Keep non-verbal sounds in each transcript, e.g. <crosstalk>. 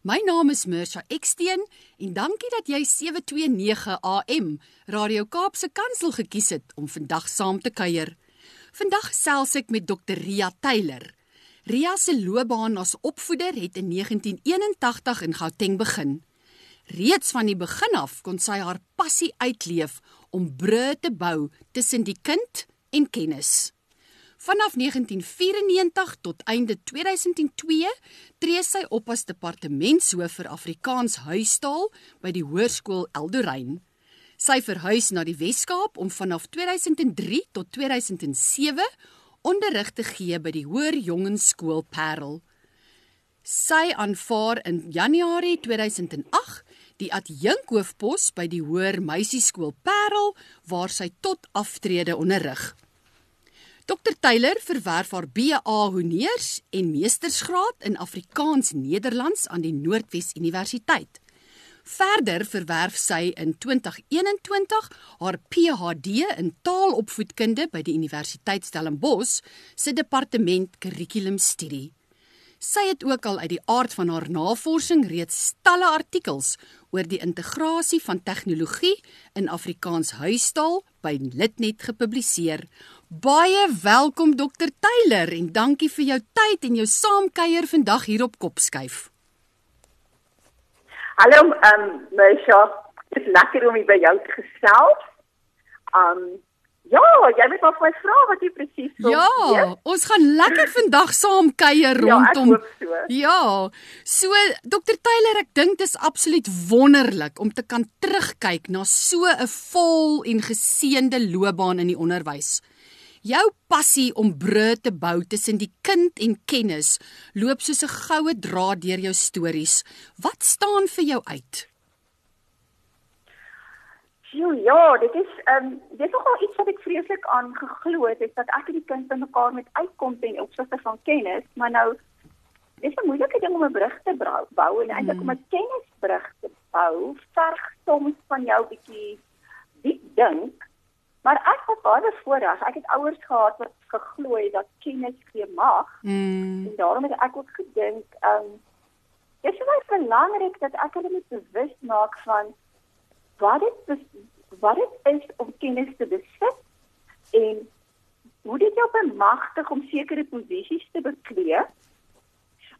My naam is Mirsha Eksteen en dankie dat jy 729 AM Radio Kaapse Kansel gekies het om vandag saam te kuier. Vandag gesels ek met Dr Ria Taylor. Ria se loopbaan as opvoeder het in 1981 in Gauteng begin. Reeds van die begin af kon sy haar passie uitleef om brûe te bou tussen die kind en kennis. Vanaf 1994 tot einde 2002 tree sy op as departementshoof vir Afrikaans huistaal by die Hoërskool Eldorein. Sy verhuis na die Wes-Kaap om vanaf 2003 tot 2007 onderrig te gee by die Hoër Jongenskool Parel. Sy aanvaar in Januarie 2008 die adjunkhoofpos by die Hoër Meisieskool Parel waar sy tot aftrede onderrig. Dr Taylor verwerf haar BA Honeurs en Meestersgraad in Afrikaans Nederlands aan die Noordwes Universiteit. Verder verwerf sy in 2021 haar PhD in Taalopvoedkunde by die Universiteit Stellenbosch se departement Kurrikulumstudie. Sy het ook al uit die aard van haar navorsing reeds talle artikels oor die integrasie van tegnologie in Afrikaans huistaal by Litnet gepubliseer. Baie welkom Dr Taylor en dankie vir jou tyd en jou saamkuier vandag hier op Kopskuif. Hallo, ehm um, Meisha, dit is lekker om by jou te gesels. Ehm um, Ja, jy moet maar vir my vra wat jy presies wil. Ja, weet. ons gaan lekker vandag saam kuier rondom. Ja, ek hoop so. Ja. So Dr Taylor, ek dink dit is absoluut wonderlik om te kan terugkyk na so 'n vol en geseënde loopbaan in die onderwys. Jou passie om brûe te bou tussen die kind en kennis loop soos 'n goue draad deur jou stories. Wat staan vir jou uit? Jo, ja, dit is ehm um, dit is nogal iets wat ek vreeslik aan geglo het, is dat ek en die kind by mekaar met uitkom ten opsigte van kennis, maar nou dis 'n moeilike ding om 'n brug te bou en eintlik om 'n kennisbrug te bou, verg soms van jou bietjie diep dink. Maar ek het baie voorreg. Ek het ouers gehad wat geglo het dat kennis gee mag. Mm. En daarom het ek ook gedink, ehm um, dis baie belangrik dat ek hulle moet bewus maak van wat dit wat dit is om kennis te besit en hoe dit jou bemagtig om sekere posisies te beklee.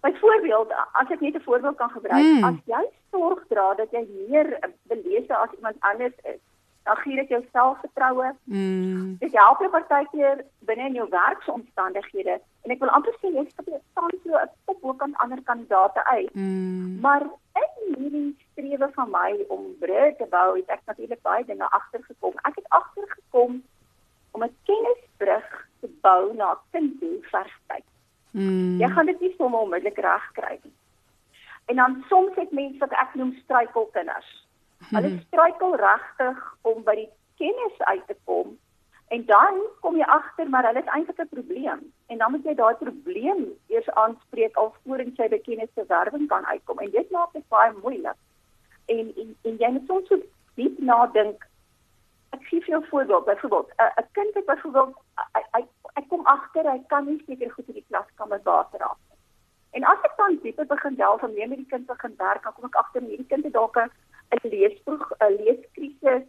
Byvoorbeeld, as ek net 'n voorbeeld kan gebruik, mm. as jy sorg dra dat jy meer belese as iemand anders is, dan gee dit jou selfvertroue. Mm. Dit help jou partykeer binne in jou werksomstandighede en ek wil amper sê jy staan so 'n kop bo kan ander kandidaate uit. Mm. Maar in hierdie strewe van my om brûe te bou, het ek natuurlik baie dinge agtergekom. Ek het agtergekom om 'n kennisbrug te bou na kindie verstyd. Mm. Jy gaan dit nie sommer onmiddellik reg kry nie. En dan soms het mense wat ek noem struikelkinders. Hulle hmm. struikel regtig om by die kennis uit te kom En dan kom jy agter maar hulle is eintlik 'n probleem. En dan moet jy daai probleem eers aanspreek alvorens jy by kennisverwerwing kan uitkom. En dit maak dit baie moeilik. En en, en jy moet soms so diep nadink. Ek gee vir jou voorbeeld. Byvoorbeeld, 'n kind wat byvoorbeeld hy hy kom agter hy kan nie seker goed in die klaskamer water nie. En as ek dan dieper begin delf en meer met die kind begin werk, dan kom ek agter hierdie kind het dalk 'n leesproeg, 'n leeskrisis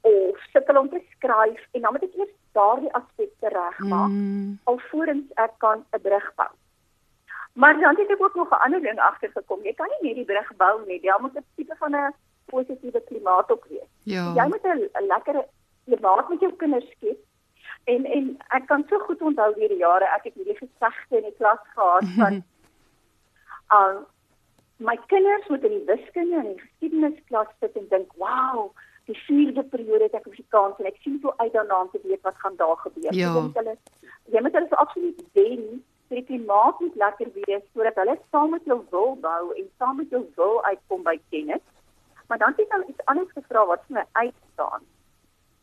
of sukkel om te skryf en dan moet ek eers daardie aspekte regmaak mm. alvorens ek kan 'n brug bou. Maar dan het ek ook nog 'n ander ding agtergekom. Jy kan nie net die brug bou nie. Jy moet 'n tipe van 'n positiewe klimaat ook wees. Ja. Jy moet 'n lekker klimaat met jou kinders skep. En en ek kan so goed onthou deur die jare ek het hierdie gesegde in die klas gehad van uh <laughs> my kinders moet in die wiskunde en die geskiedenisklas sit en dink, "Wow, die vierde periode het ek Afrikaans en ek sien so uit daarna om te weet wat gaan daar gebeur. Ja. Hulle jy moet hulle so absoluut wen vir die klimaat moet lekker wees sodat hulle saam met jou wil bou en saam met jou wil uitkom by kennis. Maar dan het ek nou iets anders gevra wat vir my uitstaan.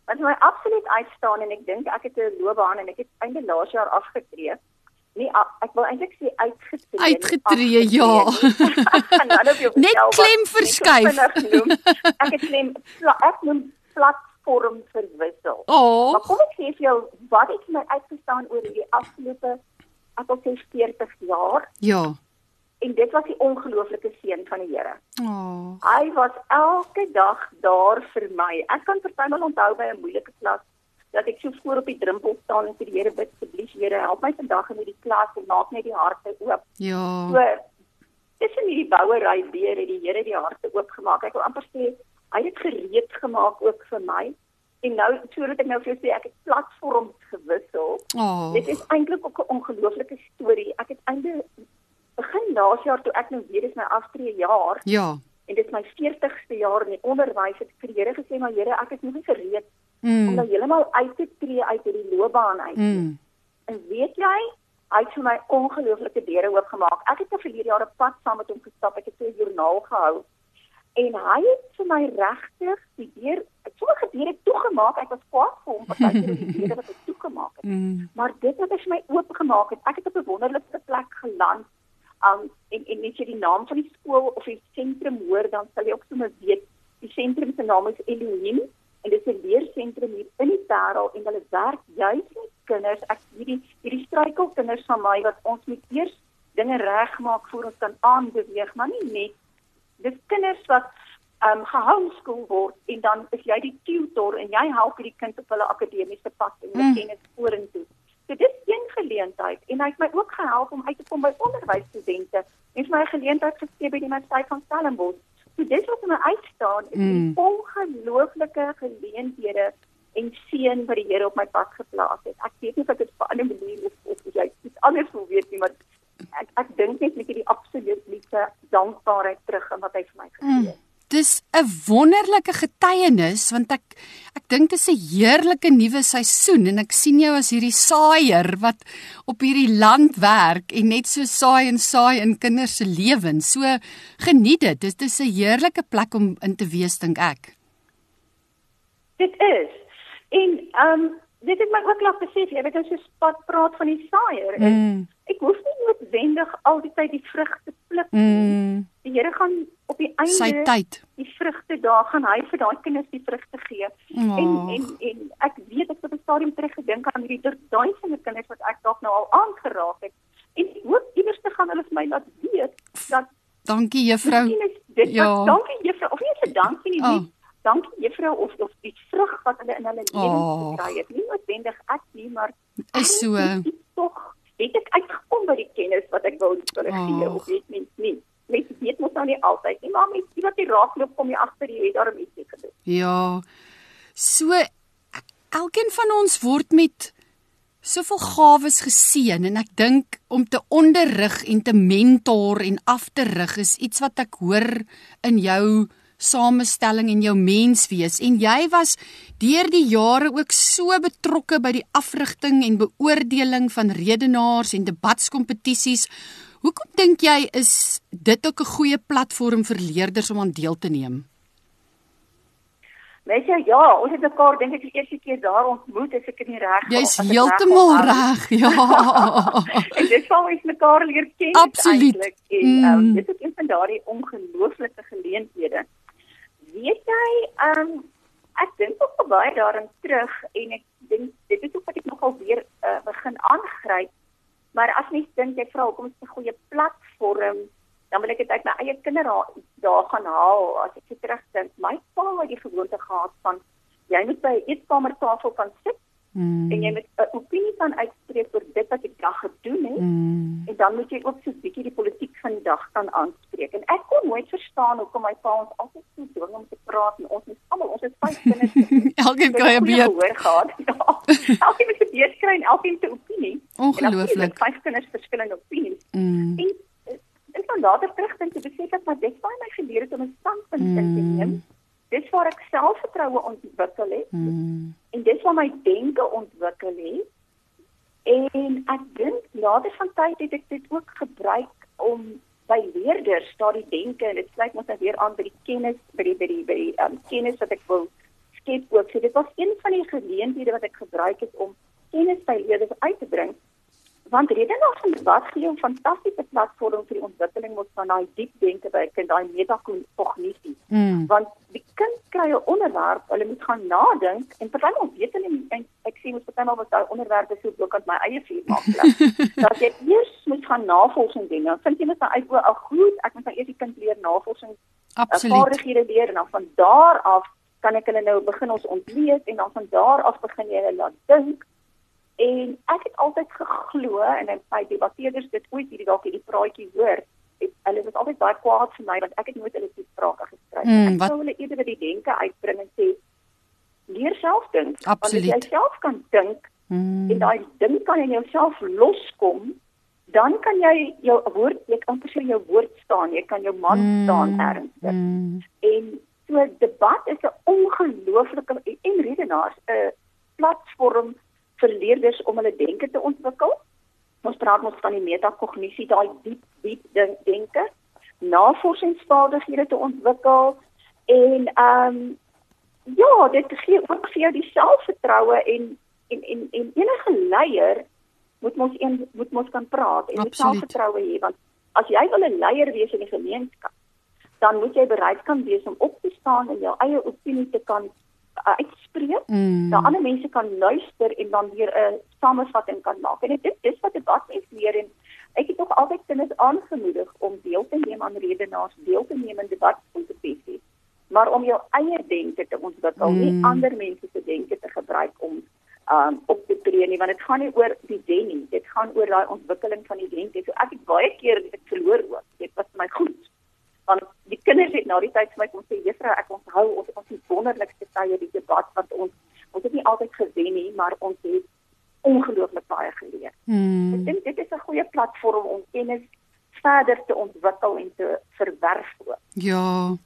wat my absoluut uitstaan en ek dink ek het 'n loopbaan en ek het einde laas jaar afgetree. Nee, ek wil eintlik sê uitgetree. Uitgetree, ja. <laughs> Net klem verskuif. Ek het klem ek noem platform verwissel. Oh. Maar kom ek sê vir jou wat het my uitgestaan oor die afgelope ek wil sê 40 jaar? Ja. En dit was die ongelooflike seën van die Here. Oh. Hy was elke dag daar vir my. Ek kan partymal onthou by 'n moeilike klas dat ek so voor op die drempel staan en vir die Here bid asseblief Here help my vandag in hierdie klas en maak net die harte oop. Ja. So tussen hierdie bouery deur het die Here die harte oopgemaak. Ek wil amper sê hy het gereed gemaak ook vir my. En nou sodat ek nou vir jou sê ek het platforms gewissel. Oh. Dit is eintlik ook 'n ongelooflike storie. Ek het einde begin laas jaar toe ek nou weer is my aftree jaar. Ja. En dit is my 40ste jaar in die onderwys het ek vir die Here gesê maar Here ek is nog nie gereed mm. om nou heeltemal uit te tree uit hierdie loopbaan uit. Mm. En weet jy, hy het vir my ongelooflike deure oopgemaak. Ek het 'n verlede jaar op pad saam met hom gestap. Ek het 'n joernaal gehou. En hy het vir my regtig die deur, sommige deure toegemaak. Ek was kwaad vir hom want hy het die <laughs> deure wat hy toegemaak het. Mm. Maar dit wat hy vir my oopgemaak het, ek het op 'n wonderlike plek geland. Um en en net jy die naam van die skool of die sentrum hoor, dan sal jy ook sommer weet die sentrum se naam is Elohim en dit is 'n leersentrum hier in die Parel en hulle werk juis met kinders. Ek hierdie hierdie struikelkinders van my wat ons moet eers dinge regmaak voor ons kan aanbeweeg, maar nie net dis kinders wat ehm um, gehomeschool word en dan is jy die tutor en jy help hierdie kind op hulle akademiese pad en hulle Mm. kennis vorentoe. So dit is een geleentheid en hy het my ook gehelp om uit te kom by onderwysstudente en vir my 'n geleentheid gegee by die Universiteit van Stellenbosch. So dit wat my uitstaan is Mm. die ongelooflike geleenthede en seën wat die Here op my pad geplaas het. Ek weet nie of ek dit op 'n ander manier of of jy iets anders wil weet nie, maar ek ek dink net met hierdie absolute dankbaarheid terug aan wat hy vir my gegee het. Dis 'n wonderlike getuienis want ek ek dink dit is 'n heerlike nuwe seisoen en ek sien jou as hierdie saaier wat op hierdie land werk en net so saai en saai in kinders se lewens. So geniet dit. Dit is 'n heerlike plek om in te wees dink ek. Dit is. En ehm um, dit het my ook laat besef, jy weet as jy spat praat van die saaier Mm. ek hoef nie noodwendig al die tyd die vrugte pluk nie. Mm. Die Here gaan op die einde Sy tyd. die vrugte daar gaan hy vir daai kinders die vrugte gee. Oh. En en en ek weet ek het op 'n stadium terug gedink aan hierdie duisende kinders wat ek dalk nou al aangeraak het. En ek hoop iewers te gaan hulle vir my laat weet dat Dankie juffrou. dit Ja. wat dankie juffrou of nie 'n dankie nie. Oh. Dankie juffrou of of die vrug wat hulle in hulle lewens Oh. gekry het. Nie noodwendig ek nie, maar Is so. tog het ek uitgekom by die kennis wat ek wou hulle gee Oh. of weet mens nie. Mens weet mos nou nie altyd nie, maar mens sien wat die raakloop kom jy agter jy het daarom ietsie gedoen. Ja. So elkeen van ons word met soveel gawes geseën en ek dink om te onderrig en te mentor en af te rig is iets wat ek hoor in jou samestelling en jou menswees en jy was deur die jare ook so betrokke by die afrigting en beoordeling van redenaars en debatskompetisies. Hoekom dink jy is dit ook 'n goeie platform vir leerders om aan deel te neem? Mens jy ja, ons het mekaar dink ek die eerste keer daar ontmoet as ek dit nie reg Jy's as ek heeltemal reg. Ja. <laughs> en dit sal ons mekaar leer ken Absoluut. en mm. um, Mm. dit is een van daardie ongelooflike geleenthede. Weet jy, um, ek dink ook baie daarin terug en ek dink dit is ook wat ek nogal weer uh, begin aangryp. Maar as mens dink jy vra hoekom is 'n goeie platform, dan wil ek dit uit my eie kinderdae daar gaan haal as ek terugdink. My pa het die gewoonte gehad van jy moet by 'n eetkamertafel kan sit Mm. en jy moet 'n opinie kan uitspreek oor dit wat jy dag gedoen het Mm. en dan moet jy ook so 'n bietjie die politiek van die dag kan aanspreek. En ek kon nooit verstaan hoekom my pa ons altyd so dwing om te praat en ons is almal ons is vyf kinders. <laughs> Elkeen kry 'n beurt. hoor gehad. <laughs> Ja. Elkeen moet 'n beurt kry en elkeen se opinie. En Ongelooflik. het vyf kinders verskillende opinies. Mm. En eh, ek kan later terugdink en besef dat maar dit baie my geleer het om 'n standpunt in te Mm. neem. Dis waar ek selfvertroue ontwikkel het Mm. en dit waar my denke ontwikkel het. En ek dink later van tyd het ek dit ook gebruik om by leerders daardie denke en dit sluit mos nou weer aan by die kennis by die by die by die um, kennis wat ek wil skep ook. So dit was een van die geleenthede wat ek gebruik het om kennis by leerders uit te bring. Want redenaars van debat gee 'n fantastiese platform vir die ontwikkeling van daai diep denke by kind, daai metakognisie. Mm. Want die kind kry 'n onderwerp, hulle moet gaan nadink en partymal weet hulle nie en ek sien mos partymal wat daai onderwerpe so ook aan my eie vuur maak. <laughs> dat jy eers moet gaan navorsing doen. Dan vind jy net uit o, ag goed, ek moet nou eers die kind leer navorsing Absoluut. vaardighede leer en dan van daar af kan ek hulle nou begin ons ontleed en dan van daar af begin jy hulle laat dink. En ek het altyd geglo en dan by debatteerders dit ooit hierdie dalk hierdie praatjie hoor. Het, hulle was altyd baie kwaad vir my want ek het nooit hulle toesprake geskryf. Mm, ek sou hulle eerder die denke uitbring en sê leer self dink. Want as jy self kan dink Mm. en daai ding kan in jouself loskom, dan kan jy jou woord, jy kan presies jou woord staan, jy kan jou man Mm. staan ernstig. Mm. En so debat is 'n ongelooflike en redenaars 'n platform vir leerders om hulle denke te ontwikkel. Ons praat mos van die metakognisie, daai diep diep denke, navorsingsvaardighede te ontwikkel en ehm um, ja, dit gee ook vir jou die selfvertroue en en en en enige leier moet mos een moet mos kan praat en moet Absoluut. selfvertroue hê want as jy wil 'n leier wees in die gemeenskap dan moet jy bereid kan wees om op te staan en jou eie opinie te kan uh, uitspreek. Mm. Dat ander mense kan luister en dan weer 'n samevatting kan maak. En dit dis wat debat is leer en ek het ook altyd kinders aangemoedig om deel te neem aan redenaars, deel te neem in debatkompetisies, maar om jou eie denke te ontwikkel, mm. nie ander mense se denke te gebruik om um op te tree nie want dit gaan nie oor die den nie dit gaan oor daai ontwikkeling van die denke so ek het baie keer dit verloor ook dit was my goed want die kinders het na die tyd vir my kom sê juffrou ek onthou ons het ons die wonderlikste tye die debat want ons ons het nie altyd gewen nie maar ons het ongelooflik baie geleer ek Mm. dink dit is 'n goeie platform om kennis verder te ontwikkel en te verwerf ook Ja.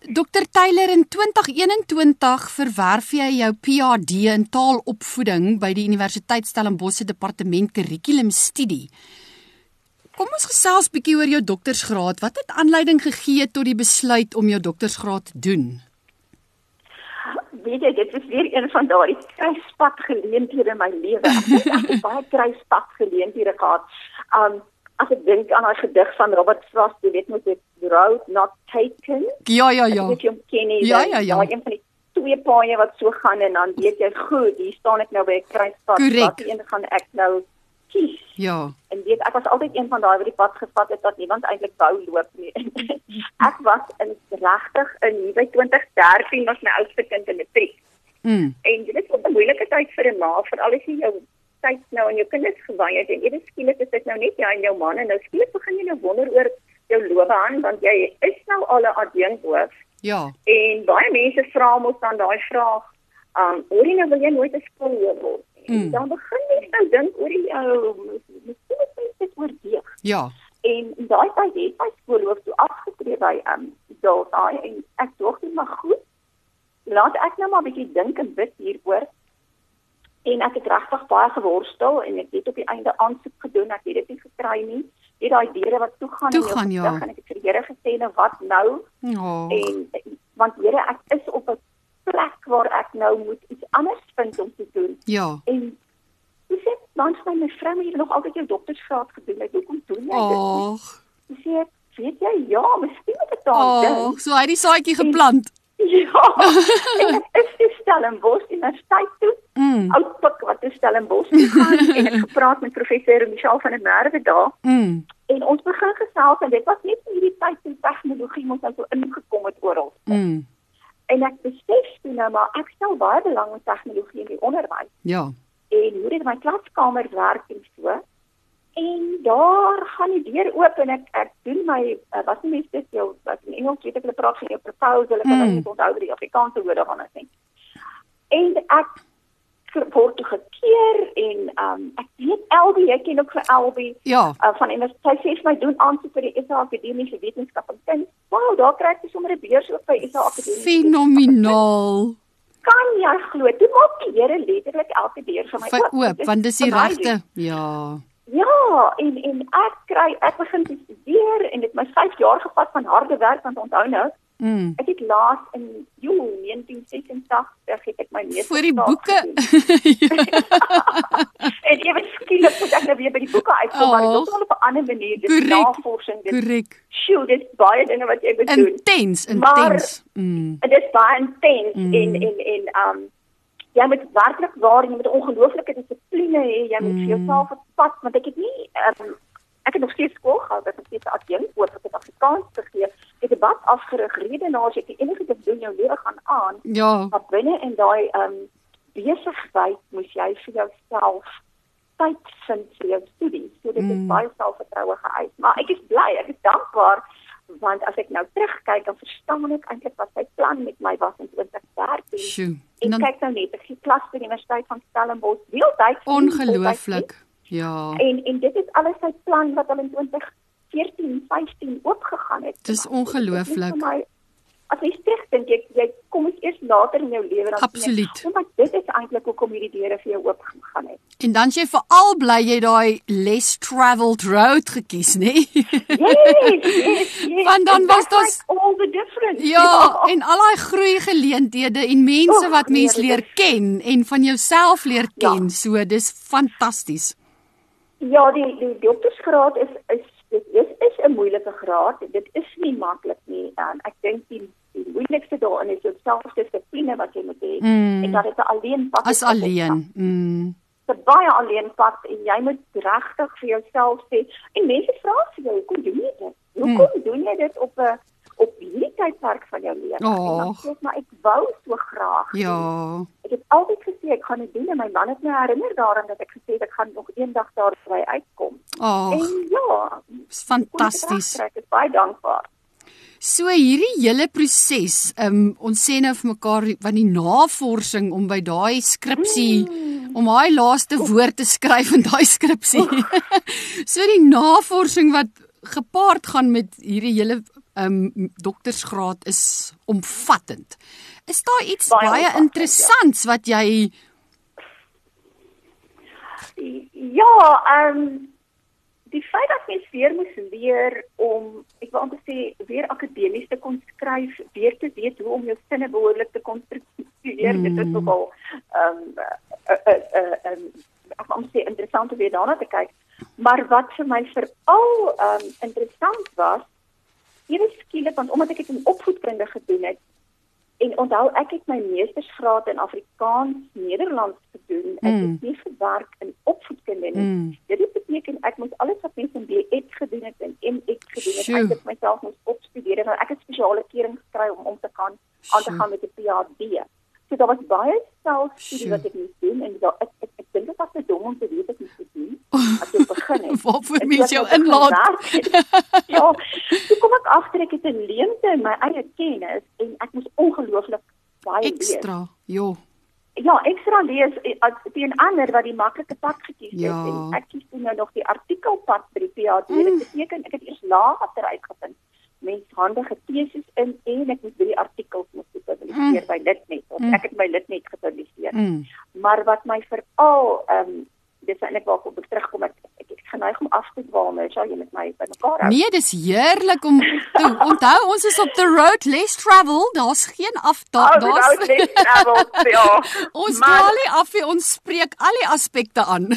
Dr Taylor in 2021 verwerf jy jou PhD in taalopvoeding by die Universiteit Stellenbosch se departement kurrikulumstudie. Kom ons gesels bietjie oor jou doktorsgraad. Wat het aanleiding gegee tot die besluit om jou doktorsgraad te doen? weet jy dit is weer een van daardie kruispad geleenthede in my lewe. Ek het baie kruispad geleenthede gehad. Um as ek dink aan daai gedig van Robert Frost, jy weet mos dit road not taken. Ja, ja, ja. Ek weet jy hom ken nie. Ja, ja, ja. daai een van die twee paaie wat so gaan en dan weet jy goed, hier staan ek nou by 'n kruispad. Watter een gaan ek nou kies? Ja. En weet ek was altyd een van daai wat die pad gevat het wat niemand eintlik wou loop nie. <laughs> ek was in regtig in by 2013 was my oudste kind in matriek. Mm. En dit is 'n moeilike tyd vir 'n ma, veral as jy jou tyd nou aan jou kinders gewy het en ewe skielik is dit nou net jy en jou man en nou skielik begin jy nou wonder oor jou loopbaan want jy is nou al 'n adjunkhoof Ja. en baie mense vra mos dan daai vraag, um, hoor jy nou wil jy nooit 'n skoolhoof word? En Mm. dan begin jy nou dink oor die ou, miskien moet jy dit oorweeg. Ja. En in daai tyd het my skoolhoof toe afgetree by um Daltaai en ek dink dit maar goed. Laat ek nou maar 'n bietjie dink en bid hieroor. En ek het regtig baie geworstel en ek het op die einde aansoek gedoen, ek het dit nie gekry nie. Net daai deure wat toe gaan Toe gaan, ja. gesig en ek het vir die Here gesê nou wat nou? Ja. En want Here, ek is op 'n plek waar ek nou moet iets anders vind om te doen. Ja. En dis net langs my vrou het nog altyd jou doktersgraad gedoen. Ek hoekom doen jy dit? Ag. Dis sê ek, weet jy, ja, miskien moet ek daaraan Ag, dink. so hy het die saadjie geplant. Ja. <laughs> en ek is toe Stellenbosch Universiteit toe. Mm. Oudpik wat toe Stellenbosch toe gaan <laughs> en ek het gepraat met professor Michelle van der Merwe daar Mm. en ons begin gesels en dit was net in hierdie tyd toe tegnologie mos nou so ingekom het oral. Mm. En ek besef toe nou maar ek stel baie belang in tegnologie in die onderwys Ja. en hoe dit in my klaskamer werk en so. En daar gaan die deur oop en ek ek doen my uh, wat nie mens dit jou wat in Engels weet ek hulle praat van jou proposal ek kan Mm. nie onthou die Afrikaanse woord daarvan is nie. En ek word toe gekeer en um, ek weet Elbie, ek ken ook vir Elbie Ja. uh, van universiteit sê vir my doen aansoek vir die SA Akademiese Wetenskap en Kuns. Wow, daar kry ek sommer 'n beurs ook by SA Akademiese. Fenomenaal. Kan jy glo? Toe maak die Here letterlik elke deur vir my Vir oop, Dit want dis die regte. Ja. Ja, en en ek kry ek begin te studeer en dit my 5 jaar gevat van harde werk want onthou nou, Mm. Ek het laas in Julie 1986 het ek my meester Vir die boeke. <laughs> en ewe skielik moet ek nou weer by die boeke uitkom, oh, maar dit is op 'n ander manier. Dit is Korrek. navorsing, dit Korrek. sjoe, dit is baie dinge wat jy moet doen. Intens, intens. Mm. Dit is baie intens Mm. en en en um jy moet werklik waar jy moet ongelooflike dissipline hê. Jy moet Mm. vir jouself 'n pad want ek het nie um ek het nog steeds skool gehad, ek het steeds 'n adjunkt oor vir Afrikaans te Ek 'n bad afgerig redenaars, ek het enige ding doen jou lewe gaan aan. Ja. Maar binne in daai um besigheid moet jy vir jouself tyd vind vir jou studies. So dit Mm. is baie selfvertroue geëis. Maar ek is bly, ek is dankbaar want as ek nou terugkyk dan verstaan ek eintlik wat sy plan met my was in 2013. Sjoe. En Dan kyk nou net, ek gee klas by die Universiteit van Stellenbosch, deeltyds. ongelooflik. Ja. En en dit is alles sy plan wat al in 2014, 15 oopgegaan het. Dis dit ongelooflik. As jy terugdink, jy jy kom eens eers later in jou lewe dan Absoluut. "O, maar dit is eintlik hoekom hierdie deure vir jou oopgegaan het. En dan jy veral bly jy daai less travelled road gekies, nê? Yes, yes, yes. <laughs> Want dan was like all the difference. Ja, en al daai groei geleenthede en mense Och, wat mens nee, dit leer ken en van jouself leer Ja. ken. So dis fantasties. Ja, die die doktorsgraad is is dit is is 'n moeilike graad. Dit is nie maklik nie. Um, ek dink die die moeilikste daarin is jou selfdissipline wat jy moet hê Mm. en dat dit alleen pad As alleen. Mm. 'n baie alleen pad en jy moet regtig vir jouself sê en mense vra vir jou, "Hoekom doen jy dit? Hoekom hmm. doen jy dit op 'n op hierdie tydperk van jou lewe?" En dan Och. sê ek, "Maar ek wou so graag." Ja. Ek het altyd gesê ek gaan dit doen en my man het my herinner daaraan dat ek gesê het ek gaan nog eendag daarby uitkom. Ag, En ja, fantasties. Ek is baie dankbaar. So hierdie hele proses, um, ons sê nou vir mekaar van die navorsing om by daai skripsie Mm. om daai laaste woord te skryf in daai skripsie. <laughs> so die navorsing wat gepaard gaan met hierdie hele um doktersgraad is omvattend. Is daar iets Baie baie, omvattend, interessants wat jy Ja, ehm um, die feit dat mens weer moet leer om ek wil amper sê weer akademies te kon skryf, weer te weet hoe om jou sinne behoorlik te konstrueer, mm. dit is nogal ehm um, uh, uh, uh, um, ek wil amper sê interessant om weer daarna te kyk. Maar wat vir my veral ehm um, interessant was, ewe skielik want omdat ek dit in opvoedkunde gedoen het, En onthou ek het my meestersgraad in Afrikaans Nederlands gedoen. Ek Mm. het nie gewerk in opvoedkunde nie. Mm. Dit beteken ek moes alles wat mense in BEd gedoen het en MEd gedoen het, Sjoe. ek het myself moes opstudeer en ek het spesiale kering gekry om om te kan aan te gaan met 'n PhD. So daar was baie selfstudie wat ek moes doen en daar, ek ek, ek dink dit was te dom om te weet ek moes dit doen <laughs> as ek begin het. waarvoor En mens jou ek inlaat? het, <laughs> ja, toe kom ek agter ek het 'n leemte in my eie kennis en ek moes ongelooflik baie lees. Ekstra. Jo. Ja, ekstra lees eh, teen ander wat die maklike pad gekies het Ja. en ek kies nou nog die artikelpad by die PhD. Mm. Dit beteken ek het eers later uitgevind mens handige teses in en ek moet by die artikels moet publiseer mm. by Litnet of Mm. ek het my Litnet gepubliseer. Mm. Maar wat my veral ehm um, dis eintlik waarop ek terugkom ek ek, ek geneig om af te dwaal, nou sal jy met my by mekaar hou. Nee, dis heerlik om te <laughs> onthou ons is op the road less travel. Daar's geen af daar Oh, daar's daar's net travel, <laughs> ja. Ons Maar- dwaal nie af nie, ons spreek al die aspekte aan.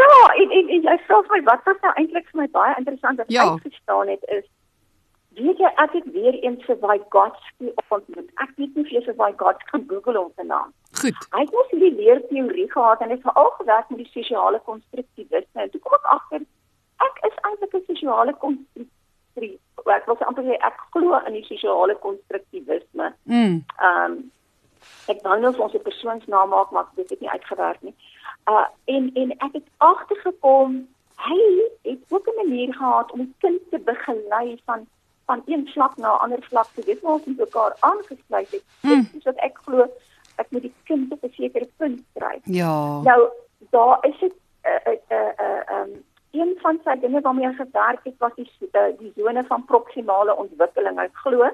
Ja, en en, en jy vra my wat was nou eintlik vir my baie interessant wat Ja. ja. uitgestaan het is weet jy ek het weer eens vir Vygotsky ontmoet. Ek weet nie jy vir Vygotsky kan Google hom se naam. Goed. Hy het mos die leerteorie gehad en het veral gewerk met die sosiale konstruktivisme. En toe kom ek agter ek is eintlik 'n sosiale konstruktief. Ek wil amper sê ek glo in die sosiale konstruktivisme. Mm. Ehm um, ek wou nou vir ons 'n persoonsnaam maak maar dit het nie uitgewerk nie. Uh en en ek het agtergekom hy het ook 'n manier gehad om 'n kind te begelei van van een vlak na 'n ander vlak toe. Dit was met mekaar aangesluit het. Mm. Dit is wat ek glo ek moet die kind op 'n sekere punt kry. Ja. Nou daar is dit 'n 'n 'n ehm een van sy dinge waarmee hy gewerk het was die uh, die sone van proksimale ontwikkeling. Ek glo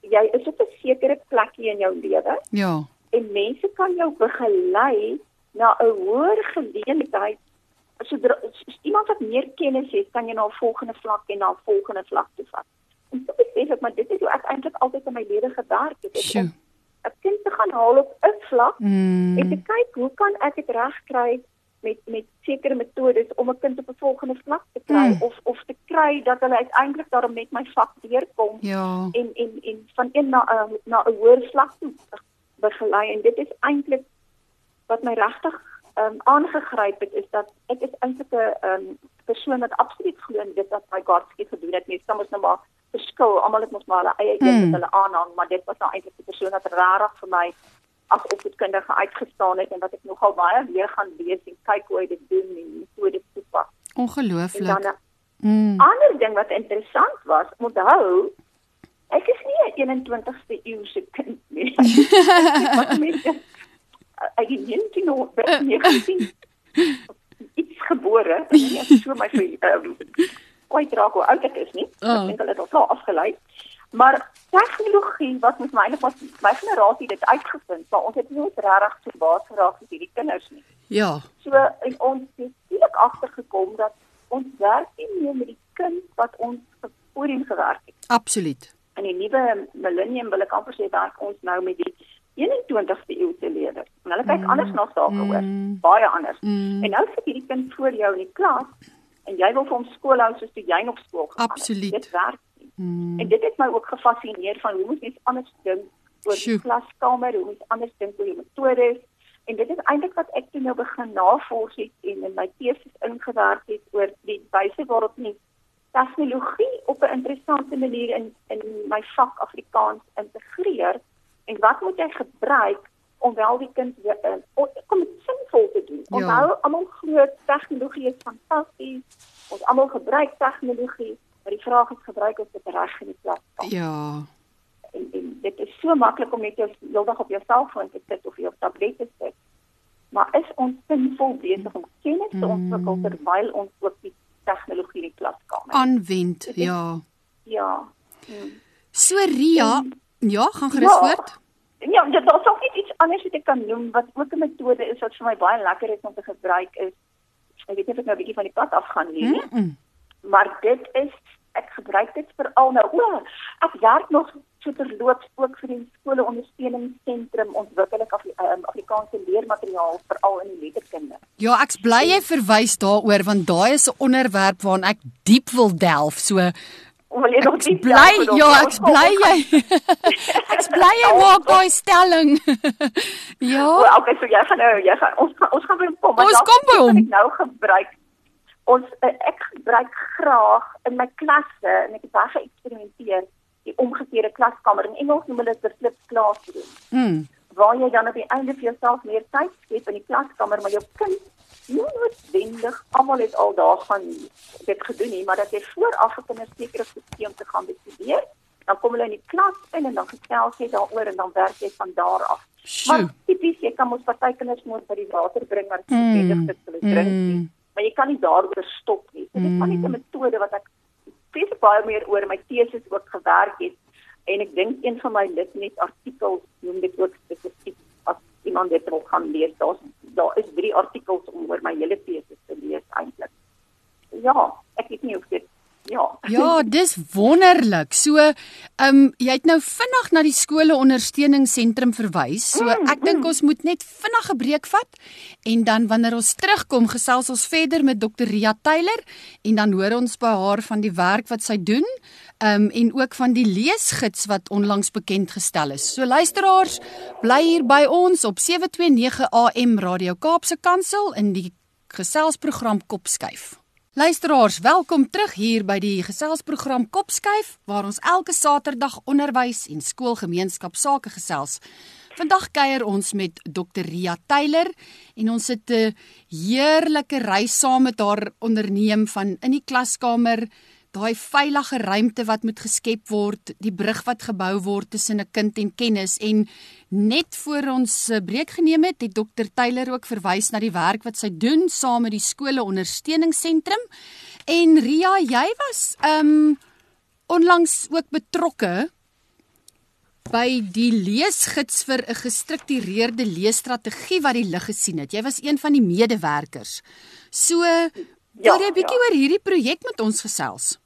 jy is op 'n sekere plekkie in jou lewe Ja. en mense kan jou begelei na 'n hoër geleentheid. Sodra as iemand wat meer kennis het, kan jy na 'n volgende vlak en na 'n volgende vlak toe vat. En so besef ek maar dit is hoe ek eintlik altyd in my lewe gewerk het. Sjoe. Om 'n kind te gaan haal op 'n vlak Mm. en te kyk hoe kan ek dit regkry met met sekere metodes om 'n kind op 'n volgende vlak te kry Mm. of of te kry dat hulle uiteindelik daarom met my vak deurkom Ja. en en en van een na 'n na 'n hoër vlak toe begelei en dit is eintlik wat my regtig ehm um, aangegryp het is dat ek is eintlik 'n ehm um, persoon wat absoluut glo in dit wat my Godskies gedoen het. Mens kan mos nou maar verskil. Almal het mos maar hulle eie een Mm. wat hulle aanhang, maar dit was nou eintlik die persoon wat regtig vir my as opvoedkundige uitgestaan het en wat ek nogal baie weer gaan lees en kyk hoe hy dit doen en metodes toepas. En dan Ongelooflik. 'n Mm. ander ding wat interessant was, onthou, ek is nie 'n 21ste eeuse kind nie. Wat <laughs> mense ek het 19 of 19 iets gebore, en nie ek so my vir ehm kwyt raak hoe oud ek is nie. Oh. Ek dink hulle het al klaar afgelei. Maar tegnologie wat met my eintlik was my generasie dit uitgevind, maar ons het nie regtig so baat geraak met hierdie kinders nie. Ja. So en ons het skielik agtergekom dat ons werk nie meer met die kind wat ons voorheen gewerk het. Absoluut. In die nuwe millennium wil ek amper sê werk ons nou met die 21ste eeuse leerders. En hulle kyk anders na sake hoor, Mm. baie anders. Mm. En nou sit hierdie kind voor jou in die klas en jy wil vir hom skool hou soos jy nog skool gegaan het. Absoluut. Dit werk nie. Mm. En dit het my ook gefassineer van hoe moet mens anders dink oor die klaskamer, hoe moet anders dink oor die metodes en dit is eintlik wat ek toe nou begin navors het en in my teses ingewerk het oor die wyse waarop mens tegnologie op 'n interessante manier in in my vak Afrikaans integreer en wat moet jy gebruik om wel die kind weer in om kom dit sinvol te doen. Ja. Onthou almal glo tegnologie is fantasties. Ons almal gebruik tegnologie, maar die vraag is gebruik ons dit reg in die klas. Ja. En, en dit is so maklik om net jou heeldag op jou selfoon te sit of jou tablet te sit. Maar is ons sinvol besig om kennis te ontwikkel terwyl ons ook die tegnologie in die klaskamer? Aanwend. Ja. Ja. Hmm. So Ria, ja, gaan gerus Ja. voort. Ja, dit daar's ook net iets anders wat ek kan noem wat ook 'n metode is wat vir my baie lekker is om te gebruik is. Ek weet nie of ek nou 'n bietjie van die pad af gaan nie. Mm -mm. maar dit is ek gebruik dit veral nou. O, ek werk nog so terloops ook vir die skole ondersteuningsentrum ontwikkel ek Afri um, Afrikaanse leermateriaal veral in die letterkunde. Ja, ek's bly jy verwys daaroor want daai is 'n onderwerp waaraan ek diep wil delf. So Wil jy <laughs> nog iets bly, ja, ek's bly jy. ek's bly jy maak daai stelling. <laughs> O, ja. okay, so jy gaan nou jy gaan ons gaan ons gaan by hom kom. Ons kom by hom. Ek nou gebruik ons uh, ek gebruik graag in my klasse en ek het baie geëksperimenteer die omgekeerde klaskamer in Engels noem hulle dit flip classroom. Mm. waar jy dan op die einde vir jouself meer tyd skep in die klaskamer maar jou kind noodwendig almal het al daar gaan dit gedoen nie maar dat jy vooraf 'n kinders sekere goed om te gaan bestudeer dan kom hulle in die klas in en dan gesels jy daaroor en dan werk jy van daar af. Sjoe. maar tipies jy kan mos party kinders moet by die water bring maar dit Mm, is nodig hulle drink nie. Mm. maar jy kan nie daaroor stop nie. So dit is maar net 'n metode wat ek spesifiek baie meer oor my teses ook gewerk het. En ek dink een van my litnet artikels noem dit ook spesifiek iemand dit wil gaan lees daar's daar is drie artikels om oor my hele teses te lees eintlik ja ek weet nie of dit ja Ja, dis wonderlik. So, ehm um, jy het nou vinnig na die skole ondersteuningsentrum verwys. So Mm, ek dink ons moet net vinnig 'n breek vat en dan wanneer ons terugkom, gesels ons verder met Dr. Ria Taylor en dan hoor ons by haar van die werk wat sy doen. Um, en ook van die leesgids wat onlangs bekend gestel is. So luisteraars, bly hier by ons op 729 AM Radio Kaapse Kansel in die geselsprogram Kopskuif. Luisteraars, welkom terug hier by die geselsprogram Kopskuif waar ons elke Saterdag onderwys en skoolgemeenskap sake gesels. Vandag kuier ons met Dr. Ria Taylor en ons het 'n heerlike reis saam met haar onderneem van in die klaskamer daai veilige ruimte wat moet geskep word, die brug wat gebou word tussen 'n kind en kennis en net voor ons 'n breek geneem het, het Dr Taylor ook verwys na die werk wat sy doen saam met die skole ondersteuningsentrum. En Ria, jy was um onlangs ook betrokke by die leesgids vir 'n gestruktureerde leesstrategie wat die lig gesien het. Jy was een van die medewerkers. So, wil jy 'n bietjie ja. oor hierdie projek met ons gesels?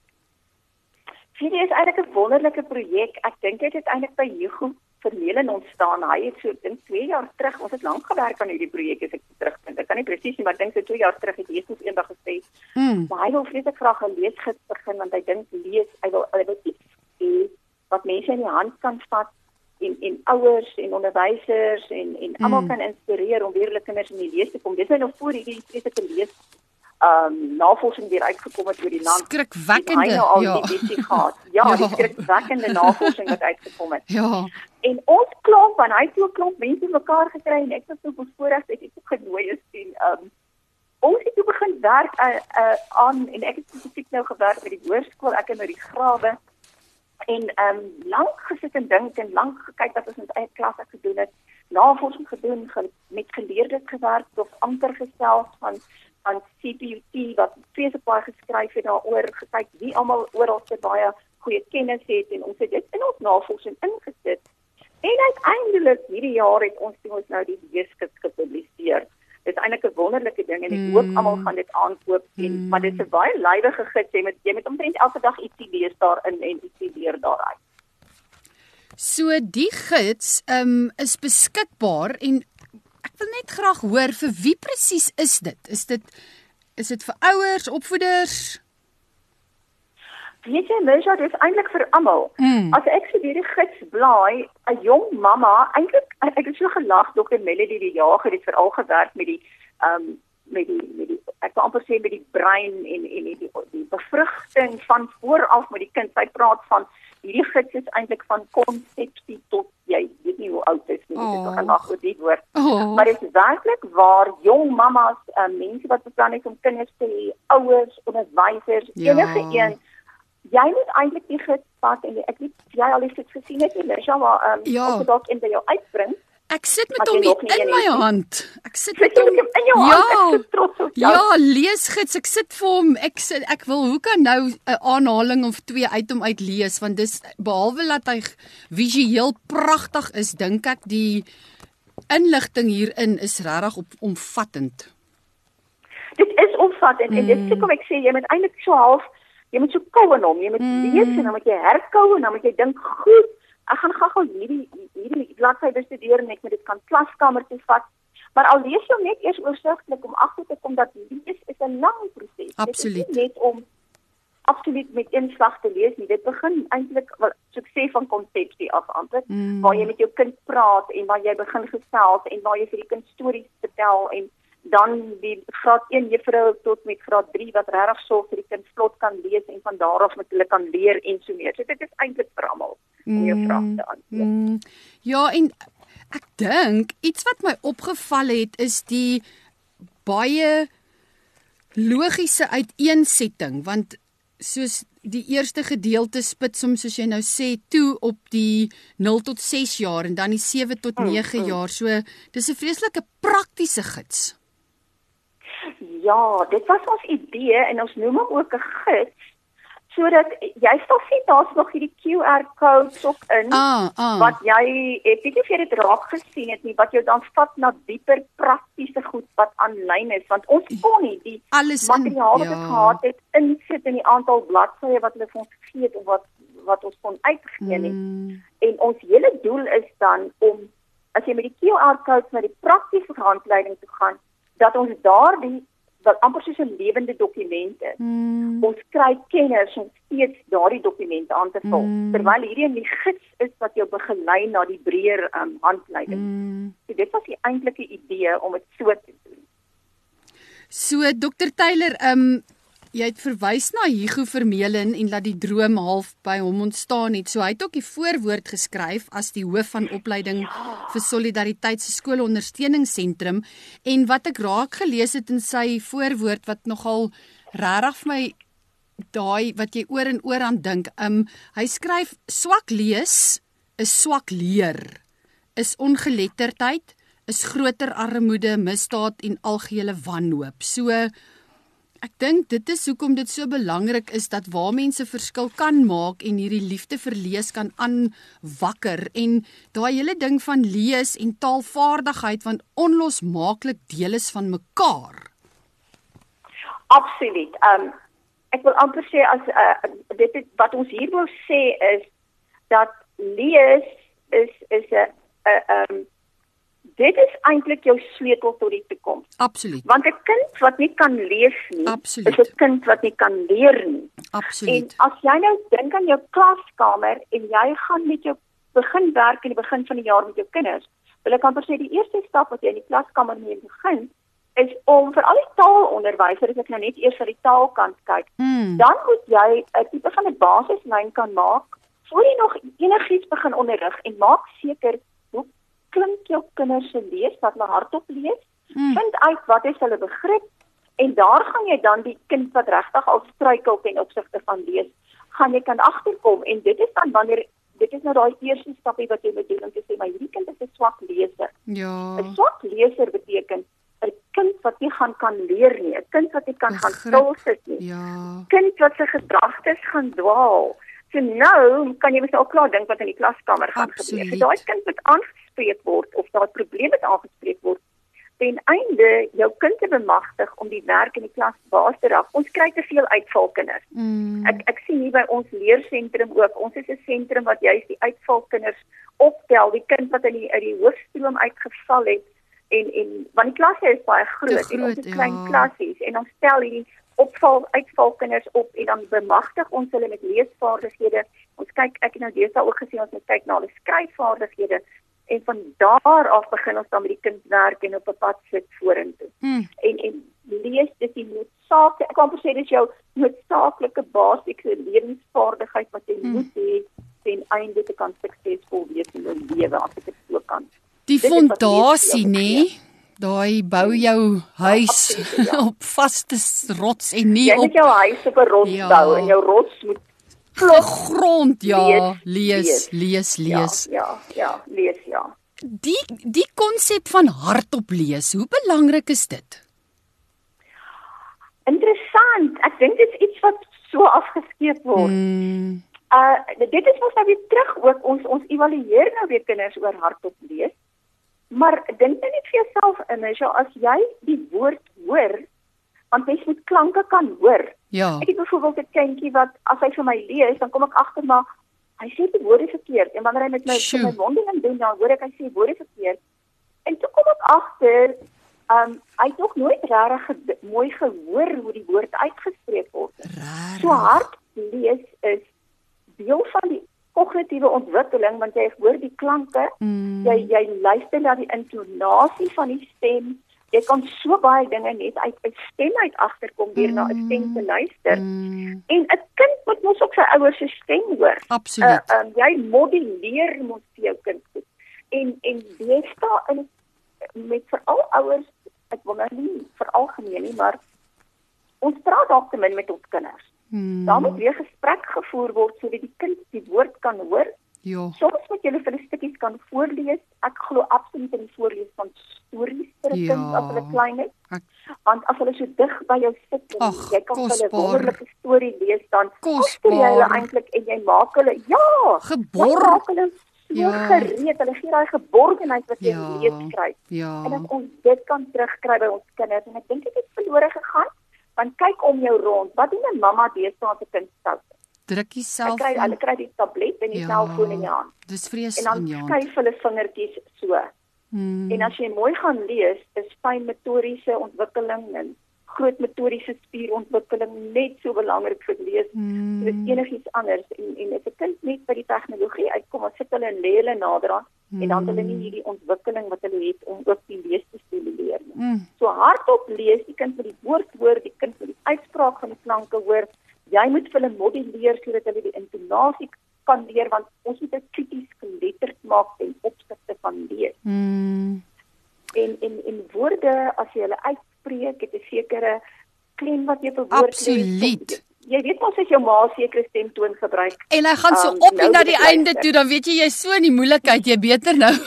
Dit is eintlik 'n wonderlike projek. Ek dink dit het eintlik by Hugo Vermeulen ontstaan. Hy het so dink 2 jaar terug, ons het lank gewerk aan hierdie projek as ek terugdink. Ek kan nie presies nie, maar dink so 2 jaar terug het Jesus eendag gesê, mm. "Maar hy wil vreeslik graag 'n leesgids begin want hy dink lees, hy wil hy wil iets hê wat mense in die hand kan vat en en ouers en onderwysers en en almal mm. kan inspireer om weer hulle kinders in die lees te kom. Dis nou voor hierdie vreeslike lees um navorsing weer uitgekom het oor die land. Skrikwekkende nou ja. Die gehad. Ja, <laughs> ja, die skrikwekkende navorsing wat uitgekom het. Ja. En ons klomp van hy toe klomp mense mekaar gekry en ek het so bevoorreg dat ek ook genooi is en um ons het toe begin werk uh, uh, aan en ek het spesifiek nou gewerk by die hoërskool, ek het nou die grawe en um lank gesit en dink en lank gekyk wat ons in eie klasse gedoen het navorsing gedoen met geleerdes gewerk of amper gestel van aan CPUT wat vreeslik baie geskryf het daaroor gekyk wie almal oral se baie goeie kennis het en ons het dit in ons navorsing ingesit. En uiteindelik hierdie jaar het ons toe ons nou die leesgids gepubliseer. Dit is eintlik 'n wonderlike ding en ek mm. hoop almal gaan dit aankoop en mm. maar dit is 'n baie lywige gids jy met jy met omtrent elke dag ietsie lees daarin en ietsie leer daaruit. So die gids um, is beskikbaar en Ek wil net graag hoor vir wie presies is dit? Is dit is dit vir ouers, opvoeders? Weet jy, Mersha, dit is eintlik vir almal. Mm. As ek vir hierdie gids blaai, 'n jong mamma, eintlik ek het so gelag dokter Melody die jager het veral gewerk met die ehm um, met die met die ek wil amper sê met die brein en en die die, die bevrugting van vooraf met die kind. Sy praat van hierdie gids is eintlik van konsepsie tot jy weet nie hoe oud is nie, dit is nog 'n nag oor die woord. Oh. Maar dit is werklik waar jong mammas, uh, mense wat beplan het om kinders te hê, ouers, onderwysers, ja. enige een jy moet eintlik die gids vat en ek weet jy al het dit gesien het, Lisha, maar ehm um, ja. dalk in by jou uitbring. Ek sit met hom in my hand. Ek sit met hom in jou hand. Ja, ja, leesgids. Ek sit vir hom. Ek sit ek wil hoe kan nou 'n aanhaling of twee uit hom uit lees want dis behalwe dat hy visueel pragtig is, dink ek die inligting hierin is regtig op omvattend. Dit is omvattend mm. en dit kom ek sê jy moet eintlik so half jy moet so kou in hom. Jy moet mm. lees en dan moet jy herkou en dan moet jy dink goed ek gaan gou-gou hierdie hierdie bladsy bestudeer en ek moet dit kan klaskamer toe vat. Maar al lees jy net eers oorsigtelik om agter te kom dat lees is 'n lang proses. Absoluut. Dit is net om absoluut met een slag te lees nie. Dit begin eintlik wel sukses van konsepsie af eintlik mm. waar jy met jou kind praat en waar jy begin gesels en waar jy vir die kind stories vertel en dan die graad 1 juffrou tot met graad 3 wat regtig sorg dat die kind vlot kan lees en van daar af met hulle kan leer en so meer. So dit is eintlik vir almal om jou vraag te antwoord. Mm, ja, en ek dink iets wat my opgeval het is die baie logiese uiteensetting want soos die eerste gedeelte spits hom soos jy nou sê toe op die 0 tot 6 jaar en dan die 7 tot 9 mm, mm. jaar. So dis 'n vreeslike praktiese gids. Ja, dit was ons idee en ons noem hom ook 'n gids sodat jy sal sien daar's nog hierdie QR codes op in ah, ah. wat jy ek weet nie of jy dit raak gesien het nie wat jou dan vat na dieper praktiese goed wat aanlyn is want ons kon nie die Alles materiaal wat ja. gehad het insit in die aantal bladsye wat hulle vir ons gegee het of wat wat ons kon uitgee nie mm. en ons hele doel is dan om as jy met die QR codes na die praktiese handleiding toe gaan dat ons daardie wat amper soos 'n lewende dokument is. Mm. Ons kry kenners om steeds daardie dokumente aan te vul mm. terwyl hierdie in die gids is wat jou begelei na die breër um, handleiding. Mm. So dit was die eintlike idee om dit so te doen. So Dr Taylor, ehm um, jy het verwys na Hugo Vermeulen en dat die droom half by hom ontstaan het. So hy het ook die voorwoord geskryf as die hoof van opleiding vir Solidariteit se skoolondersteuningsentrum en wat ek raak gelees het in sy voorwoord wat nogal regtig vir my daai wat jy oor en oor aan dink. Um hy skryf swak lees is swak leer. Is ongeletterdheid is groter armoede, misdaad en algehele wanhoop. So Ek dink dit is hoekom dit so belangrik is dat waar mense verskil kan maak en hierdie liefde vir lees kan aanwakker en daai hele ding van lees en taalvaardigheid want onlosmaaklik deel is van mekaar. Absoluut. Um ek wil amper sê as uh, dit is, wat ons hier wil sê is dat lees is is 'n 'n ehm dit is eintlik jou sleutel tot die toekoms. Absoluut. Want 'n kind wat nie kan lees nie, Absoluut. is 'n kind wat nie kan leer nie. Absoluut. En as jy nou dink aan jou klaskamer en jy gaan met jou begin werk in die begin van die jaar met jou kinders, wil ek amper sê die eerste stap wat jy in die klaskamer mee begin is om vir al die taalonderwysers, ek nou net eers vir die taalkant kyk, Mm. dan moet jy 'n tipe van 'n basislyn kan maak voor jy nog enigiets begin onderrig en maak seker klink jou kinders se lees wat hulle hardop lees. Mm. Vind uit wat is hulle begrip en daar gaan jy dan die kind wat regtig al struikel ten opsigte van lees, gaan jy kan agterkom en dit is dan wanneer dit is nou daai eerste stapie wat jy moet doen om te sê maar hierdie kind is 'n swak leser. Ja. 'n Swak leser beteken 'n kind wat nie gaan kan leer nie, 'n kind wat nie kan gaan Begrip. stil sit nie Ja. kind wat se gedagtes gaan dwaal. So nou kan jy mos al klaar dink wat in die klaskamer gaan gebeur. Absoluut. So daai kind moet aangespreek word of daai probleem moet aangespreek word. Ten einde jou kind te bemagtig om die werk in die klas baas te raak. Ons kry te veel uitvalkinders. Mm. Ek ek sien hier by ons leersentrum ook. Ons is 'n sentrum wat juist die uitvalkinders optel, die kind wat in die uit die hoofstroom uitgeval het en en want die klasse is baie groot, Te en ons groot, is klein ja. klassies en ons stel hierdie opval uitvalkinders op en dan bemagtig ons hulle met leesvaardighede. Ons kyk ek het nou deesdae ook gesien ons moet kyk na hulle skryfvaardighede en van daar af begin ons dan met die kind werk en op 'n pad sit vorentoe. Mm. En en lees dis die noodsaaklike ek kan sê dis jou noodsaaklike basiese lewensvaardigheid wat jy Hmm. moet hê ten einde te kan suksesvol wees in jou lewe as ek dit so kan. Die fondasie, nê? Daai bou jou huis absoluut, ja. <laughs> op vaste rots en nie Jy op moet jou huis op 'n rots Ja. bou en jou rots moet grond. Ja, Lees, lees, lees, lees. Ja, ja, ja, lees ja. Die die konsep van hardop lees, hoe belangrik is dit? Interessant. Ek dink dit is iets wat so afgeskeep word. Mm. Uh dit is mos nou weer terug ook ons ons evalueer nou weer kinders oor hardop lees. Maar dink net vir jouself in as jy as jy die woord hoor, want jy moet klanke kan hoor. Ja. Ek het byvoorbeeld 'n kindjie wat as hy vir my lees, dan kom ek agter maar hy sê die woorde verkeerd en wanneer hy met my Sjoe. met my mondeling doen, dan hoor ek hy sê woorde verkeerd. En toe kom ek agter, um hy het nog nooit regtig ge mooi gehoor hoe die woord uitgespreek word. Raar. So hard lees is deel van die kognitiewe ontwikkeling want jy hoor die klanke, Mm. jy jy luister na die intonasie van die stem. Jy kan so baie dinge net uit 'n stem uit agterkom deur na 'n stem te luister. Mm. En 'n kind moet mos ook sy ouers se stem hoor. Absoluut. Uh, um, jy modelleer mos vir jou kind goed. En en jy staan in met veral ouers, ek wil nou nie veralgemeen nie, maar ons praat dalk te min met ons kinders. Mm. Daar moet weer gesprek gevoer word sodat die kind die woord kan hoor. Ja. Soms moet jy vir 'n stukkies kan voorlees. Ek glo absoluut in die voorlees van stories vir 'n Ja. kind as hulle klein is. Ek- Want as hulle so dig by jou sit Ag, jy kan hulle 'n wonderlike storie lees dan Kosbaar. koester jy hulle eintlik en jy maak hulle ja, Geborg. maak hulle so Ja. gereed. Hulle gee daai geborgenheid wat jy Ja. lees kry. Ja. En as ons dit kan terugkry by ons kinders en ek dink dit het verlore gegaan. Want kyk om jou rond. Wat doen 'n mamma deesdae se kind stout? Druk Hulle kry jouself. hulle kry die tablet en die selfoon in die hand. Dis En vrees dan in jou. skuif hulle vingertjies so. Mm. En as jy mooi gaan lees, is fyn motoriese ontwikkeling en groot motoriese spierontwikkeling net so belangrik vir lees Mm. as enigiets anders. En en as 'n kind net by die tegnologie uitkom, dan sit hulle en lê hulle nader aan en dan hulle nie hierdie ontwikkeling wat hulle het om ook die lees te stimuleer nie. Mm. So hardop lees, die kind moet die woord hoor, die kind moet die uitspraak van die klanke hoor. Jy moet vir hulle modelleer sodat hulle die intonasie kan leer want ons moet dit krities geletterd maak ten opsigte van lees. Mm. En en en woorde as jy hulle uitspreek, het 'n sekere klem wat jy verwoord. Absoluut. Jy weet mos as jou ma sekere stemtoon gebruik. En hy gaan so Um, op nou en na moet die einde toe, dan weet jy jy's so in die moeilikheid, jy beter nou. <laughs>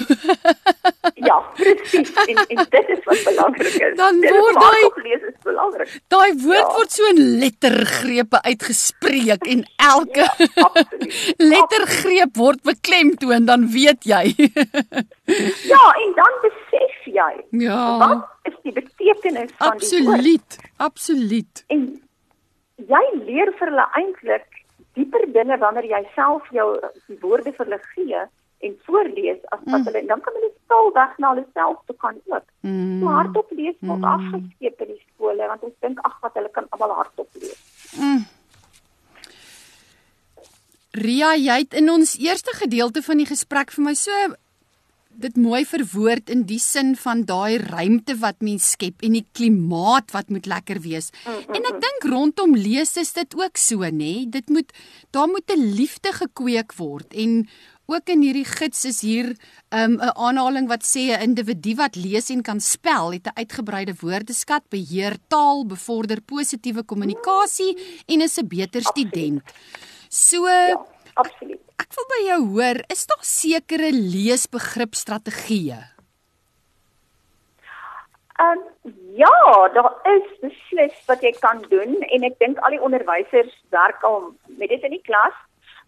Ja, presies. En en dit is wat belangrik is. Dan Dit word lees is belangrik. Daai woord Ja. word so in lettergrepe uitgespreek en elke Ja, absoluut. <laughs> lettergreep word beklemtoon, dan weet jy. <laughs> Ja, en dan besef jy ja. wat is die betekenis van die woord. Absoluut. Absoluut. En jy leer vir hulle eintlik dieper dinge wanneer jy self jou die woorde vir hulle gee en voorlees as wat mm. hulle dan kan hulle stil weg na hulle self toe kan ook. Mm. So hardop lees word mm. afgeskeep in die skole want ons dink ag wat hulle kan almal hardop lees. Mm. Ria, jy het in ons eerste gedeelte van die gesprek vir my so dit mooi verwoord in die sin van daai ruimte wat mens skep en die klimaat wat moet lekker wees. Mm, mm, en ek mm. dink rondom lees is dit ook so, nê? Dit moet daar moet 'n liefde gekweek word en ook in hierdie gids is hier 'n um, aanhaling wat sê 'n individu wat lees en kan spel, het 'n uitgebreide woordeskat, beheer taal, bevorder positiewe kommunikasie en is 'n beter student. So ja, absoluut. Ek wil by jou hoor, is daar sekere leesbegripstrategieë? Ehm um, ja, daar is beslis wat jy kan doen en ek dink al die onderwysers werk al met dit in die klas,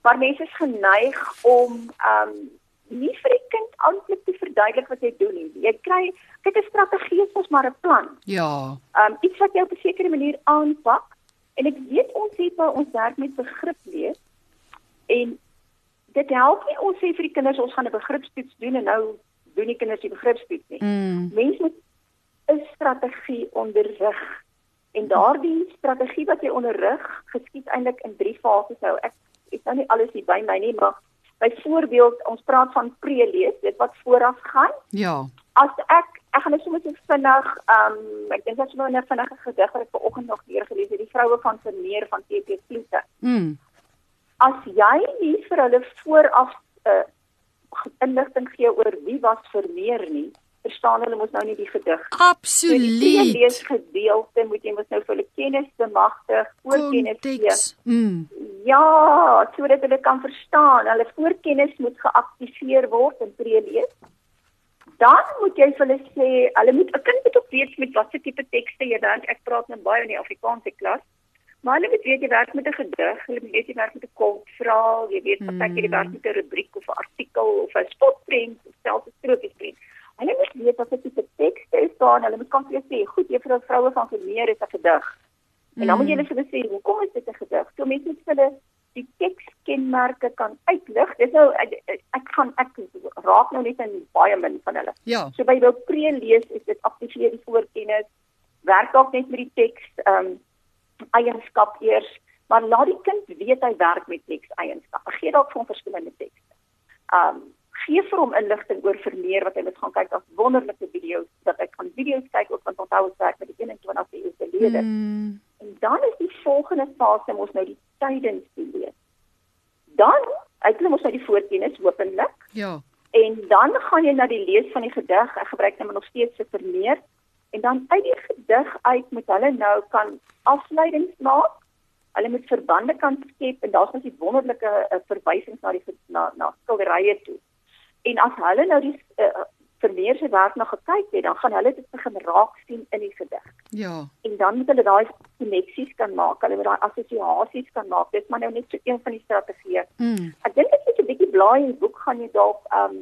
maar mense is geneig om ehm um, nie vir die kind amptelik te verduidelik wat jy doen nie. Jy kry kyk 'n strategie is mos maar 'n plan. Ja. Ehm um, iets wat jy op 'n sekere manier aanpak en ek weet ons het by ons werk met begrip lees en dit help nie ons sê vir die kinders ons gaan 'n begripstoets doen en nou doen die kinders die begripstoets nie. Mm. Mense moet 'n strategie onderrig en daardie strategie wat jy onderrig geskied eintlik in drie fases nou. Ek ek nou nie alles hier by my nie, maar byvoorbeeld ons praat van pre-lees, dit wat vooraf gaan. Ja. As ek ek gaan net sommer so vinnig, ehm um, ek dink dat jy nou 'n vinnige gedig wat ek vanoggend nog weer gelees het, die vroue van Vermeer van TP Kloete. Mm as jy nie vir hulle vooraf 'n uh, inligting gee oor wie was Vermeer nie, verstaan hulle mos nou nie die gedig. Absoluut. Die lees gedeelte moet jy mos nou vir hulle kennis bemagtig, voorkennis gee. Mm. Ja, sodat hulle kan verstaan. Hulle voorkennis moet geaktiveer word in prelees. Dan moet jy vir hulle sê, hulle moet 'n kind moet op weet met watter tipe tekste jy dan ek praat nou baie in die Afrikaanse klas. Maar hulle moet weet jy werk met 'n gedig, hulle moet weet jy werk met 'n kort verhaal, jy weet ek jy werk met 'n rubriek of 'n artikel of 'n spotprent of selfs 'n strokiesprent. Hulle moet weet wat is tekste is daar, hulle moet kan sê, goed, juffrou vroue van vermeer is 'n gedig. En dan moet jy hulle vir sê, hoekom is dit 'n gedig? So mense moet hulle die tekskenmerke kan uitlig. Dis nou ek, ek gaan ek raak nou net in baie min van hulle. Ja. So by jou pre-lees is dit aktiveer die voorkennis, werk dalk net met die teks, ehm um, eienskap eers, maar laat die kind weet hy werk met teks eienskappe. Gee dalk vir hom verskillende tekste. Um gee vir hom inligting oor vermeer wat hy moet gaan kyk as wonderlike video's dat hy kan video's kyk ook want onthou ons werk met die 21ste eeu se leerders. Mm. En dan is die volgende fase mos nou die tydens die lees. Dan uitkom ons nou die voorkennis hopelik. Ja. En dan gaan jy na die lees van die gedig. Ek gebruik nou nog steeds se vermeer en dan uit die gedig uit moet hulle nou kan afleidings maak. Hulle moet verbande kan skep en daar's net die wonderlike uh, verwysings na die na na skilderye toe. En as hulle nou die uh, vermeer se werk nog gekyk het, dan gaan hulle dit begin raak sien in die gedig. Ja. En dan moet hulle daai koneksies kan maak, hulle moet daai assosiasies kan maak. Dit is maar nou net so een van die strategieë. Mm. Ek dink as jy 'n bietjie blaai in die boek gaan jy dalk um